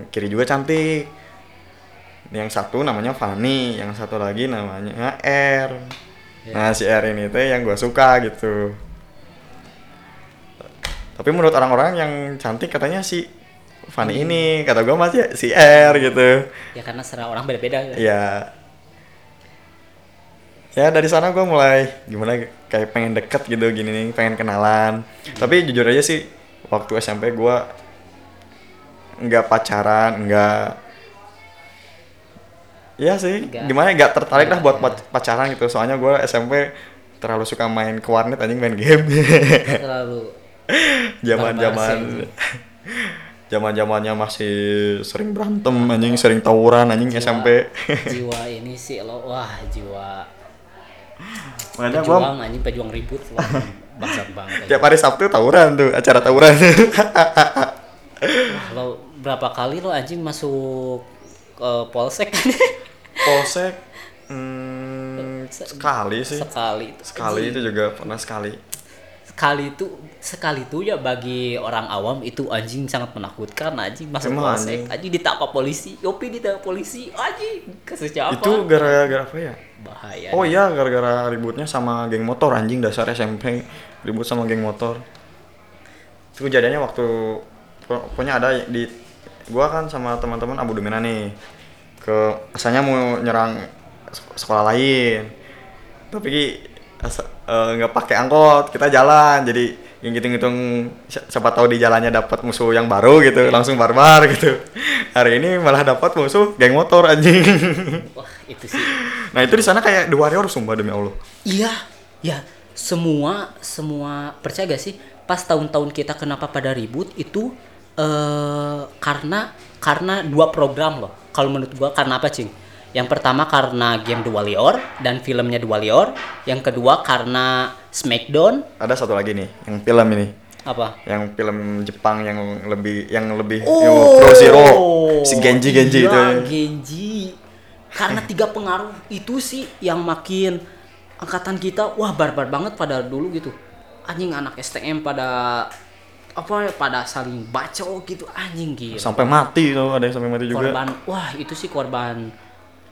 kiri juga cantik. Yang satu namanya Fanny yang satu lagi namanya R. Nah si R ini tuh yang gue suka gitu. Tapi menurut orang-orang yang cantik katanya si Fanny ini kata gue masih si R gitu. Ya karena serah orang beda-beda ya. ya ya dari sana gue mulai gimana kayak pengen deket gitu gini nih pengen kenalan. Tapi jujur aja sih waktu SMP gue nggak pacaran nggak Iya sih, Nggak- gimana ya, gak tertarik lah buat pac- pacaran gitu. Soalnya gue SMP terlalu suka main ke warnet anjing main game. Nggak terlalu Zaman-zaman zaman-zamannya masih sering berantem anjing, sering tawuran anjing Jiwa- SMP. jiwa ini sih lo wah jiwa Makanya gua pejuang anjing pejuang ribut lo bangsat banget tiap hari Sabtu tawuran tuh, acara tawuran. Lo berapa kali lo anjing masuk ke polsek Polsek hmm, sekali sih. sekali Sekali itu juga pernah sekali. sekali itu sekali itu ya bagi orang awam itu anjing sangat menakutkan anjing masuk Emang polsek anjing. anjing ditangkap polisi Yopi ditangkap polisi anjing kasus Itu gara-gara apa ya? bahaya Oh iya, gara-gara ributnya sama geng motor anjing dasar SMP ribut sama geng motor. Itu kejadiannya waktu po- pokoknya ada di gua kan sama teman-teman Abu Dumina nih ke asalnya mau nyerang sek- sekolah lain. Tapi eh, nggak pakai angkot, kita jalan. Jadi yang hitung-hitung si- siapa tahu di jalannya dapat musuh yang baru gitu, langsung barbar gitu. Hari ini malah dapat musuh geng motor anjing. wah itu sih Nah itu di sana kayak The Warrior sumpah demi Allah. Iya, ya semua semua percaya gak sih pas tahun-tahun kita kenapa pada ribut itu eh karena karena dua program loh. Kalau menurut gua karena apa, Cing? Yang pertama karena game The Warrior dan filmnya The Warrior. Yang kedua karena Smackdown Ada satu lagi nih yang film ini, apa? yang film Jepang yang lebih yang lebih Oh, yang Pro Zero, si Genji Genji iya, itu. Genji. Karena tiga pengaruh itu sih yang makin angkatan kita wah barbar banget pada dulu gitu. Anjing anak STM pada apa pada saling baco gitu anjing gitu. Sampai mati tuh ada yang sampai mati juga. Korban wah itu sih korban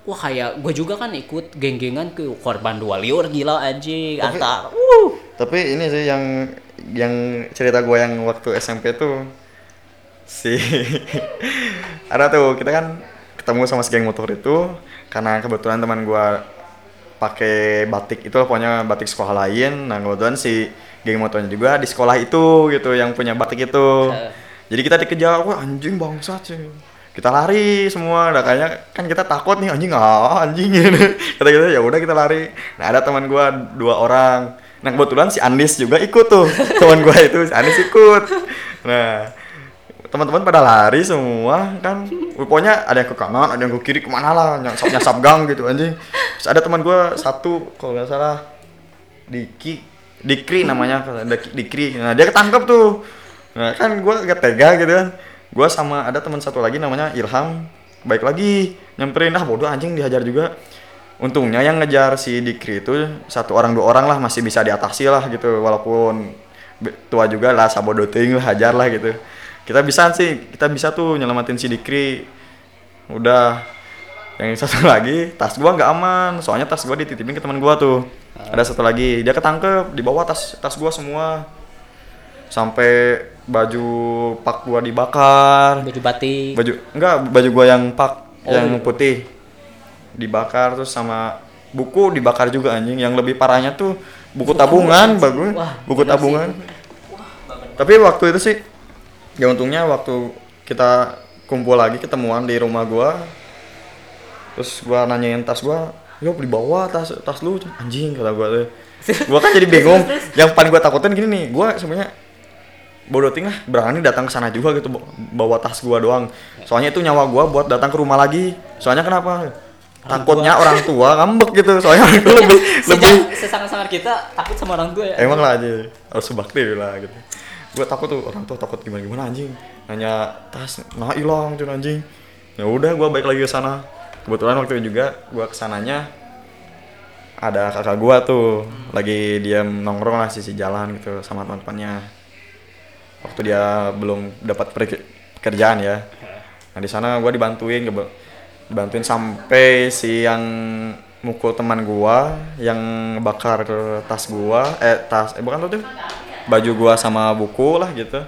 Wah kayak gue juga kan ikut geng-gengan ke korban dua liur gila anjing Tapi- antar. Uh. Tapi ini sih yang yang cerita gue yang waktu SMP tuh si ada tuh kita kan ketemu sama si geng motor itu karena kebetulan teman gue pakai batik itu pokoknya batik sekolah lain nah kebetulan si geng motornya juga di sekolah itu gitu yang punya batik itu. Eh. jadi kita dikejar wah anjing bangsat sih kita lari semua nah kayaknya kan kita takut nih anjing ah anjing kata kita ya udah kita lari. Nah ada teman gua dua orang. Nah kebetulan si Andis juga ikut tuh. Teman gua itu si Andis ikut. Nah teman-teman pada lari semua kan. Pokoknya ada yang ke kanan ada yang ke kiri ke mana lah nyasap nyasap gang gitu anjing. Terus ada teman gua satu kalau nggak salah Diki Dikri namanya Dikri. Nah dia ketangkep tuh. Nah kan gua gak tega gitu kan. Gua sama ada teman satu lagi namanya Ilham. Baik lagi nyamperin. Ah bodoh anjing dihajar juga. Untungnya yang ngejar si Dikri itu satu orang dua orang lah masih bisa diatasi lah gitu. Walaupun tua juga lah sabodo teuing lah hajar lah gitu. Kita bisa sih kita bisa tuh nyelamatin si Dikri. Udah. Yang satu lagi tas gua nggak aman. Soalnya tas gua dititipin ke teman gua tuh ada satu lagi. Dia ketangkep di bawah tas tas gua semua. Sampai baju pak gua dibakar. Baju batik. baju enggak baju gua yang pak Oh, yang iya. putih. Dibakar terus sama buku dibakar juga anjing. Yang lebih parahnya tuh buku tabungan bagus. Buku tabungan. Tapi waktu itu sih ya untungnya waktu kita kumpul lagi ketemuan di rumah gua terus gua nanyain tas gua yo dibawa tas tas lu anjing kata gua tuh. Gua kan jadi bingung. yang paling gua takutin gini nih gua sebenarnya bodoh ting lah berani datang ke sana juga gitu bawa- tas gua doang. Soalnya itu nyawa gua buat datang ke rumah lagi. Soalnya kenapa? Takutnya orang tua ngambek gitu soalnya orang tua lebih lebih Sesama-sama kita takut sama orang tua ya. emang lah aja harus sebakti lah gitu. Gue takut tuh orang tua takut gimana gimana anjing. Nanya tas nah hilang cuy anjing. Ya udah gue balik lagi ke sana kebetulan waktu itu juga gue ke sananya ada kakak gue tuh lagi dia nongkrong lah sisi jalan gitu sama teman-temannya. Waktu dia belum dapat pekerjaan ya. Nah di sana gue dibantuin dibantuin sampai si yang mukul teman gua yang bakar tas gua eh tas eh bukan tuh tuh baju gua sama buku lah gitu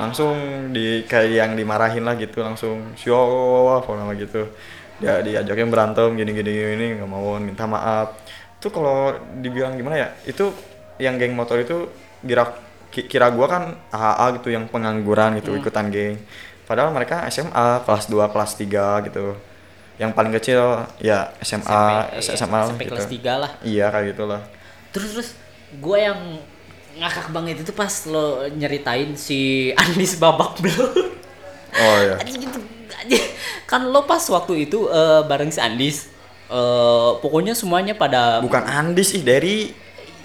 langsung di kayak yang dimarahin lah gitu langsung sio apa nama gitu. Dia diajakin berantem gini gini gini nggak mau minta maaf. Itu kalau dibilang gimana ya itu yang geng motor itu kira ki- kira gua kan AAA gitu yang pengangguran gitu ikutan geng. Padahal mereka SMA kelas 2 kelas 3 gitu. Yang paling kecil ya SMA SMP, SMA, SMP gitu. kelas 3 lah. Iya kayak gitulah. Terus terus gue yang ngakak banget itu pas lo nyeritain si Andis babak belur. Oh iya. Gitu kan lo pas waktu itu eh, bareng si Andis eh, pokoknya semuanya pada bukan Andis ih dari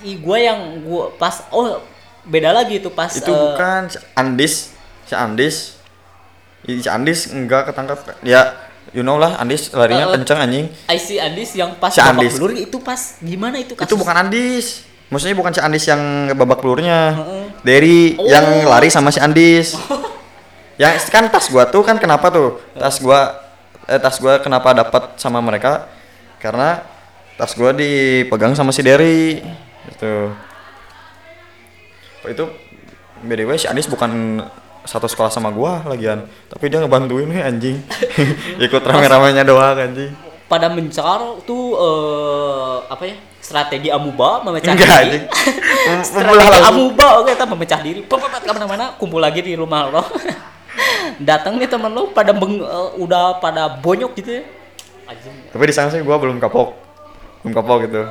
gue yang gua pas oh beda lagi itu pas itu eh, bukan si Andis si Andis. Si Andis enggak ketangkap ya you know lah Andis larinya Eh, kenceng anjing. I see Andis yang pas Si babak Andis. belur itu pas gimana itu kasus? itu bukan Andis maksudnya bukan si Andis yang babak pelurnya Heeh. dari Oh. yang lari sama si Andis. Yang kan tas gua tuh kan kenapa tuh? Tas gua eh, tas gua kenapa dapat sama mereka? Karena tas gua dipegang sama si Derry gitu. Oh, itu by the way si Andis bukan satu sekolah sama gua lagian. Tapi dia ngebantuin nih anjing. Ikut rame-ramenya doang anjing pada mencar tuh eh, apa ya strategi amuba memecah Enggak, diri. strategi amuba oke kita memecah diri. Pepet ke mana-mana kumpul lagi di rumah lo. Datang nih teman lo pada beng- eh, udah pada bonyok gitu ya. Anjing. tapi di sana sih gua belum kapok. Belum kapok gitu.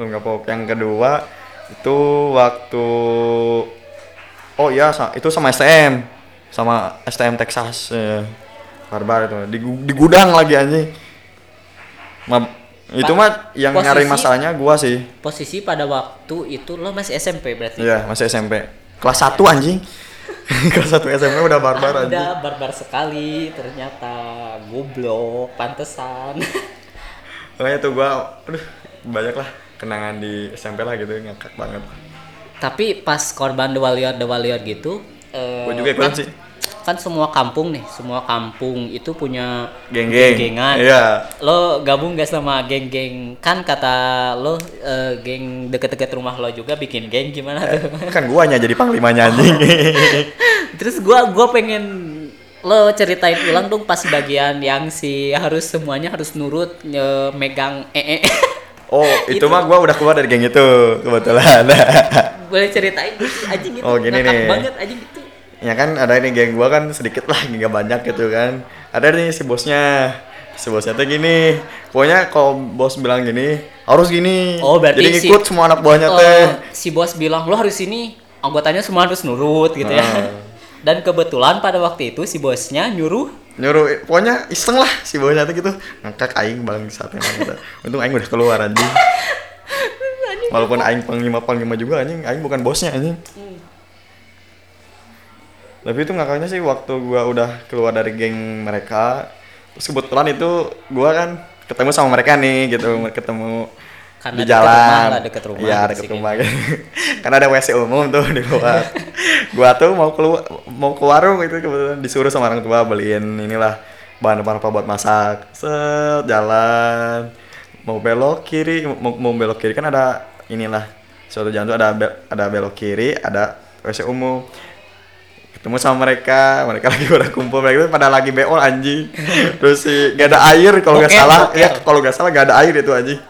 Belum kapok. Yang kedua itu waktu oh iya itu sama STM sama STM Texas ya. barbar itu. Di, di gudang lagi anjing Ma- itu mah yang posisi- nyari masalahnya gua sih. Posisi pada waktu itu lo masih SMP berarti? Iya masih SMP kelas 1 anjing. Kelas 1 SMP udah barbar anjing. Anda barbar sekali ternyata goblok pantesan. Makanya tuh gua aduh banyak lah kenangan di SMP lah gitu ngakak banget. Tapi pas korban The Warrior The Warrior gitu eh, Gua juga ikutan sih. Kan semua kampung nih semua kampung itu punya geng-geng. gengan iya. Lo gabung gak sama geng-geng? Kan kata lo eh, geng deket-deket rumah lo juga bikin geng gimana tuh? Kan guanya jadi panglimanya anjing. Terus gua gua pengen lo ceritain ulang dong pas bagian yang si harus semuanya harus nurut eh, megang ee oh itu, Itu. mah gua udah keluar dari geng itu kebetulan. Boleh ceritain anjing gitu Oh, gini ngakak nih. banget anjing gitu ya kan ada ini geng gua kan sedikit lah nggak banyak gitu kan. Ada nih si bosnya. Si bosnya tuh gini. Pokoknya kalau bos bilang gini harus gini. Oh, berarti jadi si- ngikut semua anak buahnya Eh, teh. Si bos bilang lo harus ini. Anggotanya semua harus nurut gitu ya. Nah. dan kebetulan pada waktu itu si bosnya nyuruh nyuruh pokoknya iseng lah si bosnya tuh gitu. Ngakak aing bang saat emang gitu. Untung aing udah keluar anjing. Walaupun aing panglima panglima juga anjing. Aing bukan bosnya anjing tapi itu ngakaknya sih waktu gua udah keluar dari geng mereka terus kebetulan itu gua kan ketemu sama mereka nih gitu ketemu Karena di deket jalan. rumah lah, deket rumah gitu deket sih rumah. Gitu. karena ada WC umum tuh di luar. Gua tuh mau keluar mau ke warung itu kebetulan disuruh sama orang tua beliin inilah bahan-bahan apa buat masak. Set jalan. Mau belok kiri mau, mau belok kiri kan ada inilah suatu jalan tuh ada be- ada belok kiri ada WC umum ketemu sama mereka mereka lagi pada kumpul mereka pada lagi BO anjing. Terus si gak ada air kalau nggak salah. ya kalau nggak salah gak ada air itu anjing.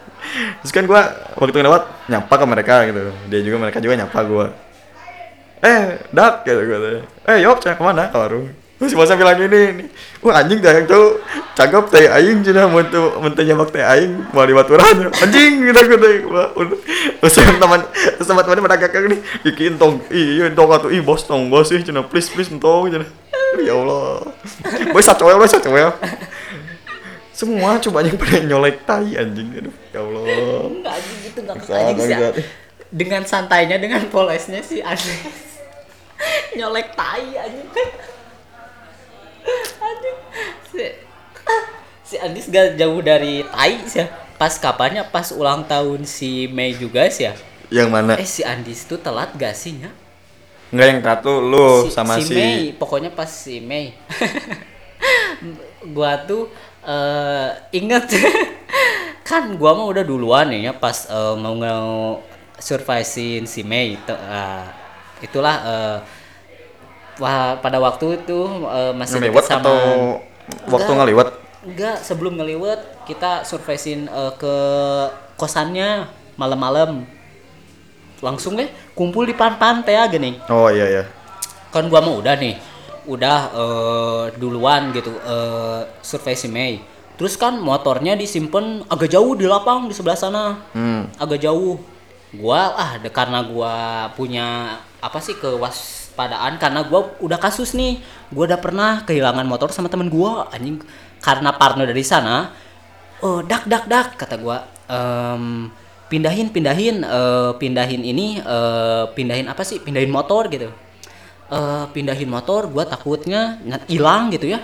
Terus kan gua waktu lewat nyapa ke mereka gitu. Dia juga mereka juga nyapa gua. Eh dak gitu gitu eh yop cek ke mana? Ke warung terus bosnya bilang gini nih wah anjing dah tuh cakep teh aing cina mau tuh nyambak teh aing mau di baturan anjing gitu gitu terus yang teman terus teman teman pada kakak nih bikin tong iya tong atuh ih bos tong bos sih cina please please tong cina ya allah. Boy satu boy satu semua coba yang pada nyolek tai anjing aduh ya allah. Enggak anjing gitu enggak anjing sih bangsat. dengan santainya dengan polosnya si Andres nyolek tai anjing anjing si, si Andis gak jauh dari tai sih ya. pas kapannya? Pas ulang tahun si Mei juga sih ya? Yang mana? Eh si Andis tuh telat gak sih ya Enggak yang satu lu sama si, Mei pokoknya pas si Mei. Gua tuh eh inget. Kan gua mah udah duluan ya pas eh, mau nge survivein si Mei ah, itulah wah pada waktu itu eh, masih ngeliwat sama atau waktu Enggak. ngeliwat? Enggak sebelum ngeliwat kita surveisin eh, ke kosannya malam-malam. Langsung deh kumpul di pan pantai aja nih. Oh iya iya. Kan gua mah udah nih udah eh, duluan gitu eh survei si Mei terus kan motornya disimpan agak jauh di lapang di sebelah sana. Hmm. agak jauh. Gua ah de- karena gua punya apa sih kewaspadaan karena gua udah kasus nih. Gua udah pernah kehilangan motor sama temen gua anjing. Karena Parno dari sana oh dak dak dak kata gua. "Em, pindahin pindahin eh, pindahin ini eh, pindahin apa sih? Pindahin motor gitu. Eh, pindahin motor gua takutnya hilang gitu ya.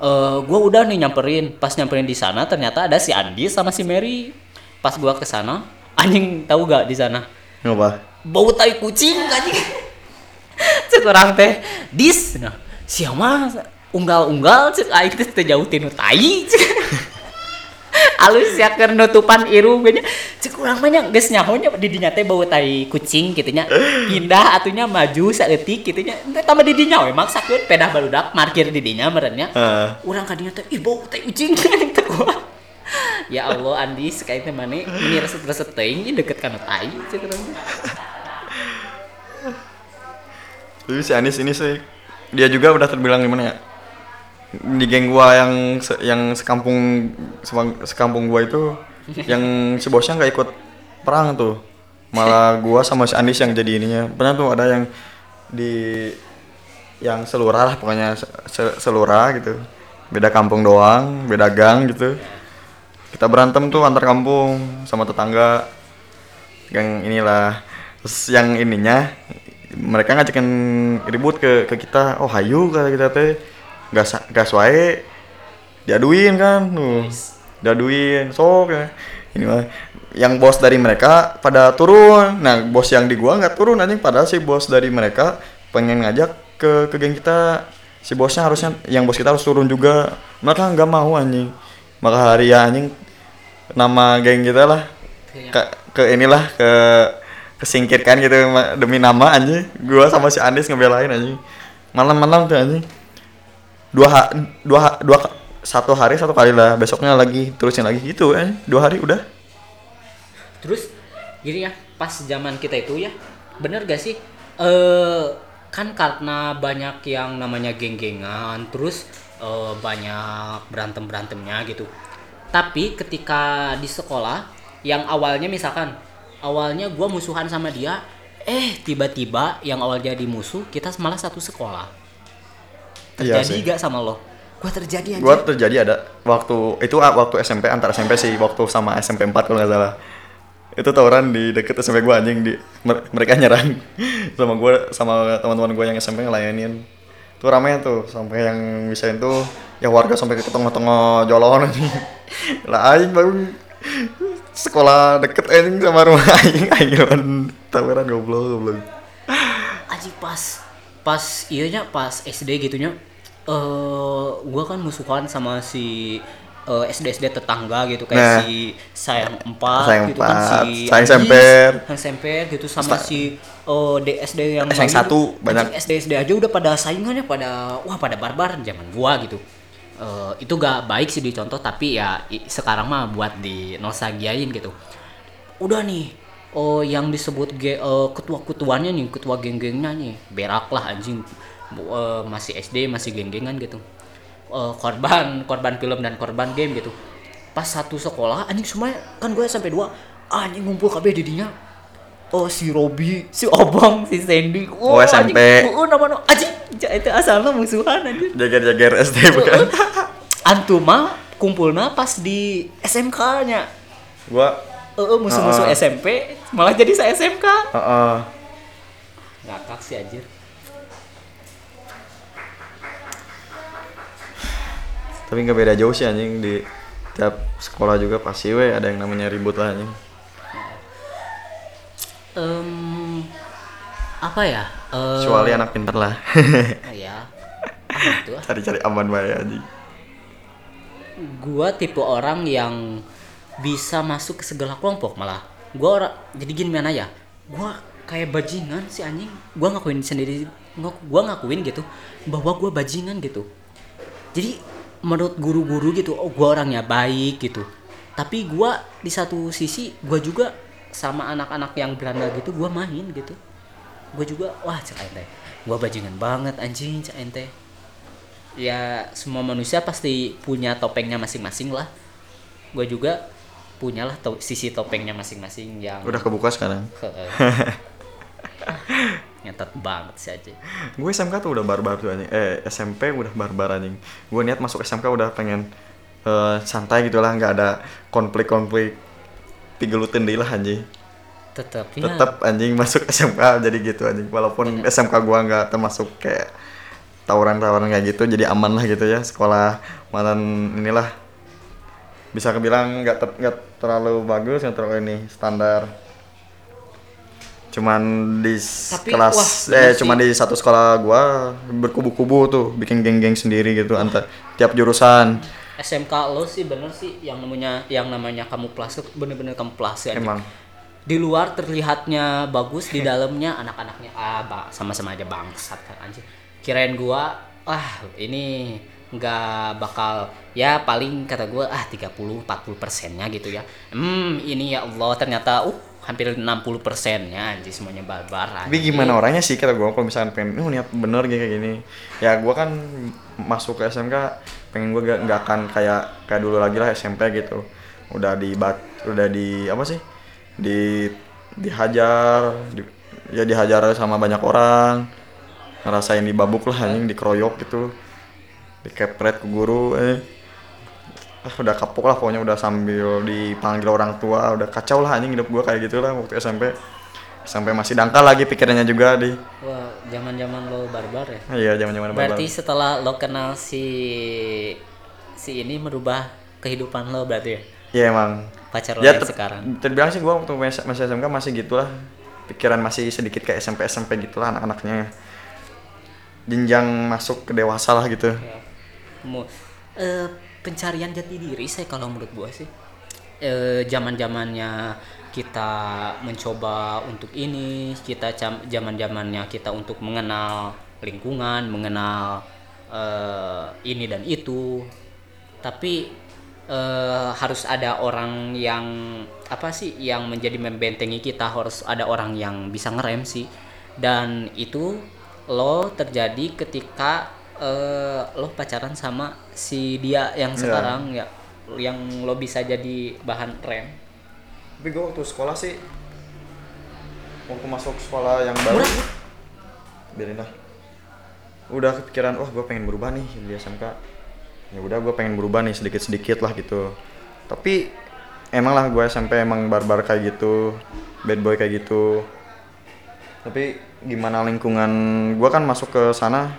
Eh gue udah nih nyamperin. Pas nyamperin di sana ternyata ada si Andi sama si Mary. Pas gua ke sana anjing tahu gak di sana? Bau tai kucing anjing sekurang teh dis nah siapa unggal-unggal cek aing teh teu jauh tinu tai cek. alus ya keur nutupan irung nya cek urang mah nya geus nyahonya di dinya teh bau tai kucing kitu nya pindah atunya maju saeutik kitu nya teh tambah di dinya we maksakeun pedah barudak parkir di dinya meureun nya Heeh. urang kadinya teh ih bau tai kucing teh ya Allah Andi sekali teh mane ini resep-resep teuing deket kana tai cek urang teh. Tapi si Anis ini sih dia juga udah terbilang gimana ya? Di geng gua yang se- yang sekampung sekampung gua itu yang si bosnya nggak ikut perang tuh. Malah gua sama si Anis yang jadi ininya. Pernah tuh ada yang di yang selurah lah pokoknya se- se- selurah gitu. Beda kampung doang, beda gang gitu. Kita berantem tuh antar kampung sama tetangga yang inilah terus yang ininya mereka ngajakin ribut ke ke kita oh hayu kata kita teh. Gas gas wae diaduin kan. Tuh diaduin sok ya. Ini mah yang bos dari mereka pada turun. Nah bos yang di gua nggak turun anjing padahal si bos dari mereka pengen ngajak ke ke geng kita. Si bosnya harusnya yang bos kita harus turun juga. Mereka nggak mau anjing. Maka hari ya anjing nama geng kita lah. Ke, ke inilah ke kesingkirkan gitu demi nama anjing. Gua sama si Andis ngebelain anjing. Malam-malam tuh anjing. Dua ha- dua ha- dua satu hari satu kali lah. Besoknya lagi terusin lagi. Gitu anjing dua hari udah. Terus gini ya, pas zaman kita itu ya, bener gak sih? Eh kan karena banyak yang namanya geng-gengan, terus eh, banyak berantem berantemnya gitu. Tapi ketika di sekolah, yang awalnya misalkan awalnya gua musuhan sama dia, eh tiba-tiba yang awal jadi musuh kita malah satu sekolah. Iya Terjadi sih. gak sama lo? Gua terjadi aja. gua terjadi ada waktu itu waktu SMP antar SMP sih waktu sama SMP 4 kalau nggak salah itu tawuran di deket SMP gua anjing di mer- mereka nyerang sama gua sama teman-teman gua yang SMP ngelayanin tuh ramai tuh sampai yang misain tuh ya warga sampai ke tengah-tengah anjing lah aing baru sekolah deket anjing sama rumah aing aing lawan tawuran goblok goblok Aji pas pas iya nya pas SD gitunya eh gua kan musuhan sama si eh, SD-SD tetangga gitu kayak Nah. si sayang empat Sayang gitu kan Empat, si Sayang Anjis, Semper. Sayang semper gitu sama Sta- si eh, DSD yang Sayang satu, gitu. banyak. Anjing, SD-SD aja udah pada saingannya pada wah pada barbar zaman gua gitu Eh, itu gak baik sih dicontoh tapi ya sekarang mah buat di nostalgiain gitu. Udah nih oh yang disebut ge, eh, ketua-ketuanya nih ketua geng-gengnya nih berak lah anjing. Eh, masih SD masih geng-gengan gitu. Eh, korban korban film dan korban game gitu. Pas satu sekolah anjing semua kan gue sampai dua anjing ngumpul kabeh di dinya oh si Robi si Obong si Sandy Oh, SMP. anjing, oh nama nama anjing ja- itu asalnya musuhan anjing jagar-jagar SD bukan antum mah kumpulnya pas di SMK nya gua Eh, musuh-musuh Heeh. SMP malah jadi saya SMK. Heeh. Ngakak sih anjir. tapi nggak beda jauh sih anjing di tiap sekolah juga pasti we ada yang namanya ribut lah anjing Em, apa ya? Eh, kecuali anak pintar lah ya. Cari-cari aman wae anjing Gua tipe orang yang bisa masuk ke segala kelompok malah. Gua orang jadi gini mana ya? Gua kayak bajingan sih anjing. Gua ngakuin sendiri gua ngakuin gitu bahwa gua bajingan gitu. Jadi menurut guru-guru gitu, oh gua orangnya baik gitu. Tapi gua di satu sisi gua juga sama anak-anak yang beranda gitu gua main gitu. Gua juga wah cek ente. Gua bajingan banget anjing cek ente. ya semua manusia pasti punya topengnya masing-masing lah gue juga punyalah to sisi topengnya masing-masing yang Udah kebuka sekarang. nyetet banget sih aja Gue SMK tuh udah barbar tuh anjing. Eh SMP udah barbar anjing. Gue niat masuk SMK udah pengen eh, santai gitu lah, nggak ada konflik-konflik pigelutin deh lah anjing. tetap Tetap anjing masuk SMK jadi gitu anjing. Walaupun SMK gua nggak termasuk kayak tawuran-tawuran kayak gitu, jadi aman lah gitu ya. Sekolah malan inilah bisa kebilang nggak ter- nggak terlalu bagus, nggak terlalu ini standar. Cuman di Tapi, kelas wah, eh cuman di satu sekolah gua berkubu-kubu tuh, bikin geng-geng sendiri gitu antar tiap jurusan. SMK lo sih bener sih yang namanya yang namanya kamu plus tuh bener-bener kamu ya Emang. Di luar terlihatnya bagus di dalamnya anak-anaknya ah sama-sama aja bangsat kan anjir kirain gua ah ini nggak bakal ya paling kata gua ah 30 40 persennya gitu ya. Hmm ini ya Allah ternyata uh hampir 60 persennya anjir semuanya barbar Tapi gimana orangnya sih kata gue kalau misalkan pengen, oh niat bener gitu kayak gini. Ya gue kan masuk ke SMK pengen gue gak, nggak akan kayak kayak dulu lagi lah SMP gitu. Udah di bat, udah di apa sih? Di dihajar, di, ya dihajar sama banyak orang. Ngerasain dibabuk lah anjing, dikeroyok gitu. Dikepret ke guru eh ah, udah kapok lah pokoknya udah sambil dipanggil orang tua udah kacau lah anjing hidup gua kayak gitu lah waktu SMP sampai masih dangkal lagi pikirannya juga di. Wah zaman-zaman lo barbar ya? Iya zaman zaman berarti setelah lo kenal si si ini merubah kehidupan lo berarti ya? Iya emang. Pacar lo ya yang sekarang. terbilang sih gua waktu masih SMK masih gitulah. Pikiran masih sedikit kayak SMP SMP gitulah anak-anaknya. Jenjang masuk ke dewasa lah gitu. Ya. Pencarian jati diri saya kalau menurut gua sih. Eh, zaman zamannya kita mencoba untuk ini kita zaman zamannya kita untuk mengenal lingkungan mengenal eh, ini dan itu. Tapi eh, harus ada orang yang apa sih yang menjadi membentengi kita harus ada orang yang bisa ngerem sih. Dan itu lo terjadi ketika eh, lo pacaran sama si dia yang Iya. sekarang ya yang lo bisa jadi bahan rem tapi gua waktu sekolah sih waktu masuk sekolah yang baru Murah. biarin lah udah kepikiran wah gue pengen berubah nih di SMK ya udah gue pengen berubah nih sedikit sedikit lah gitu. Tapi emang lah gue SMP emang barbar kayak gitu bad boy kayak gitu. Tapi gimana lingkungan gue kan masuk ke sana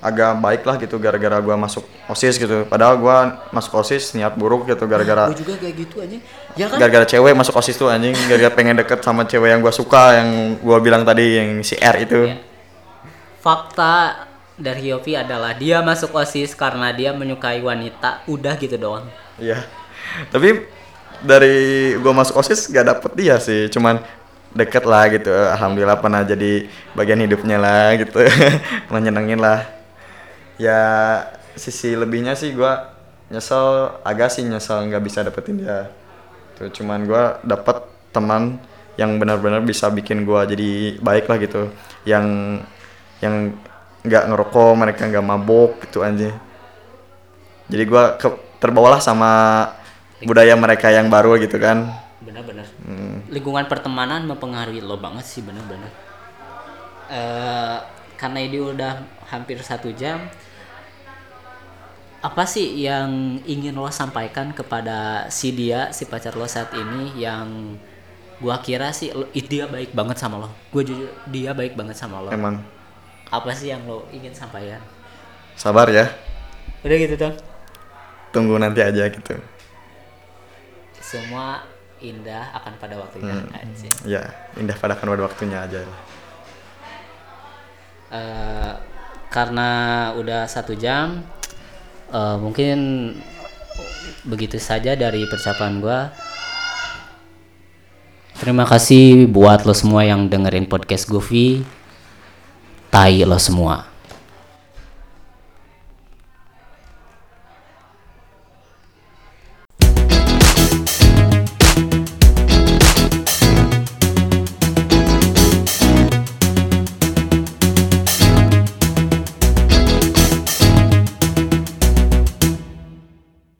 agak baik lah gitu gara-gara gue masuk osis gitu padahal gue masuk osis niat buruk gitu gara-gara gue juga kayak gitu aja ya kan gara-gara cewek masuk osis tuh anjing gara-gara pengen deket sama cewek yang gue suka yang gue bilang tadi yang si R itu Ya. fakta dari Yopi adalah dia masuk osis karena dia menyukai wanita udah gitu doang Iya. Tapi dari gua masuk OSIS gak dapet dia sih, cuman deket lah gitu. Alhamdulillah pernah jadi bagian hidupnya lah gitu. pernah nyenengin lah. Ya sisi lebihnya sih gua nyesel agak sih nyesel nggak bisa dapetin dia. Tuh cuman gua dapet teman yang benar-benar bisa bikin gua jadi baik lah gitu. Yang yang nggak ngerokok, mereka nggak mabok gitu aja jadi gua ke, terbawalah sama budaya mereka yang baru gitu kan benar-benar Hmm. lingkungan pertemanan mempengaruhi lo banget sih benar-benar eh karena ini udah hampir satu jam. Apa sih yang ingin lo sampaikan kepada si dia si pacar lo saat ini yang gua kira sih lo- dia baik banget sama lo. Gue jujur dia baik banget sama lo. Emang. Apa sih yang lo ingin sampaikan? Sabar ya. Udah gitu dong tunggu nanti aja gitu. Semua indah akan pada waktunya. Aja. ya indah pada kan pada waktunya aja. Eh, karena udah satu jam eh, mungkin begitu saja dari percakapan gua. Terima kasih buat lo semua yang dengerin podcast Goofy. Tai lo semua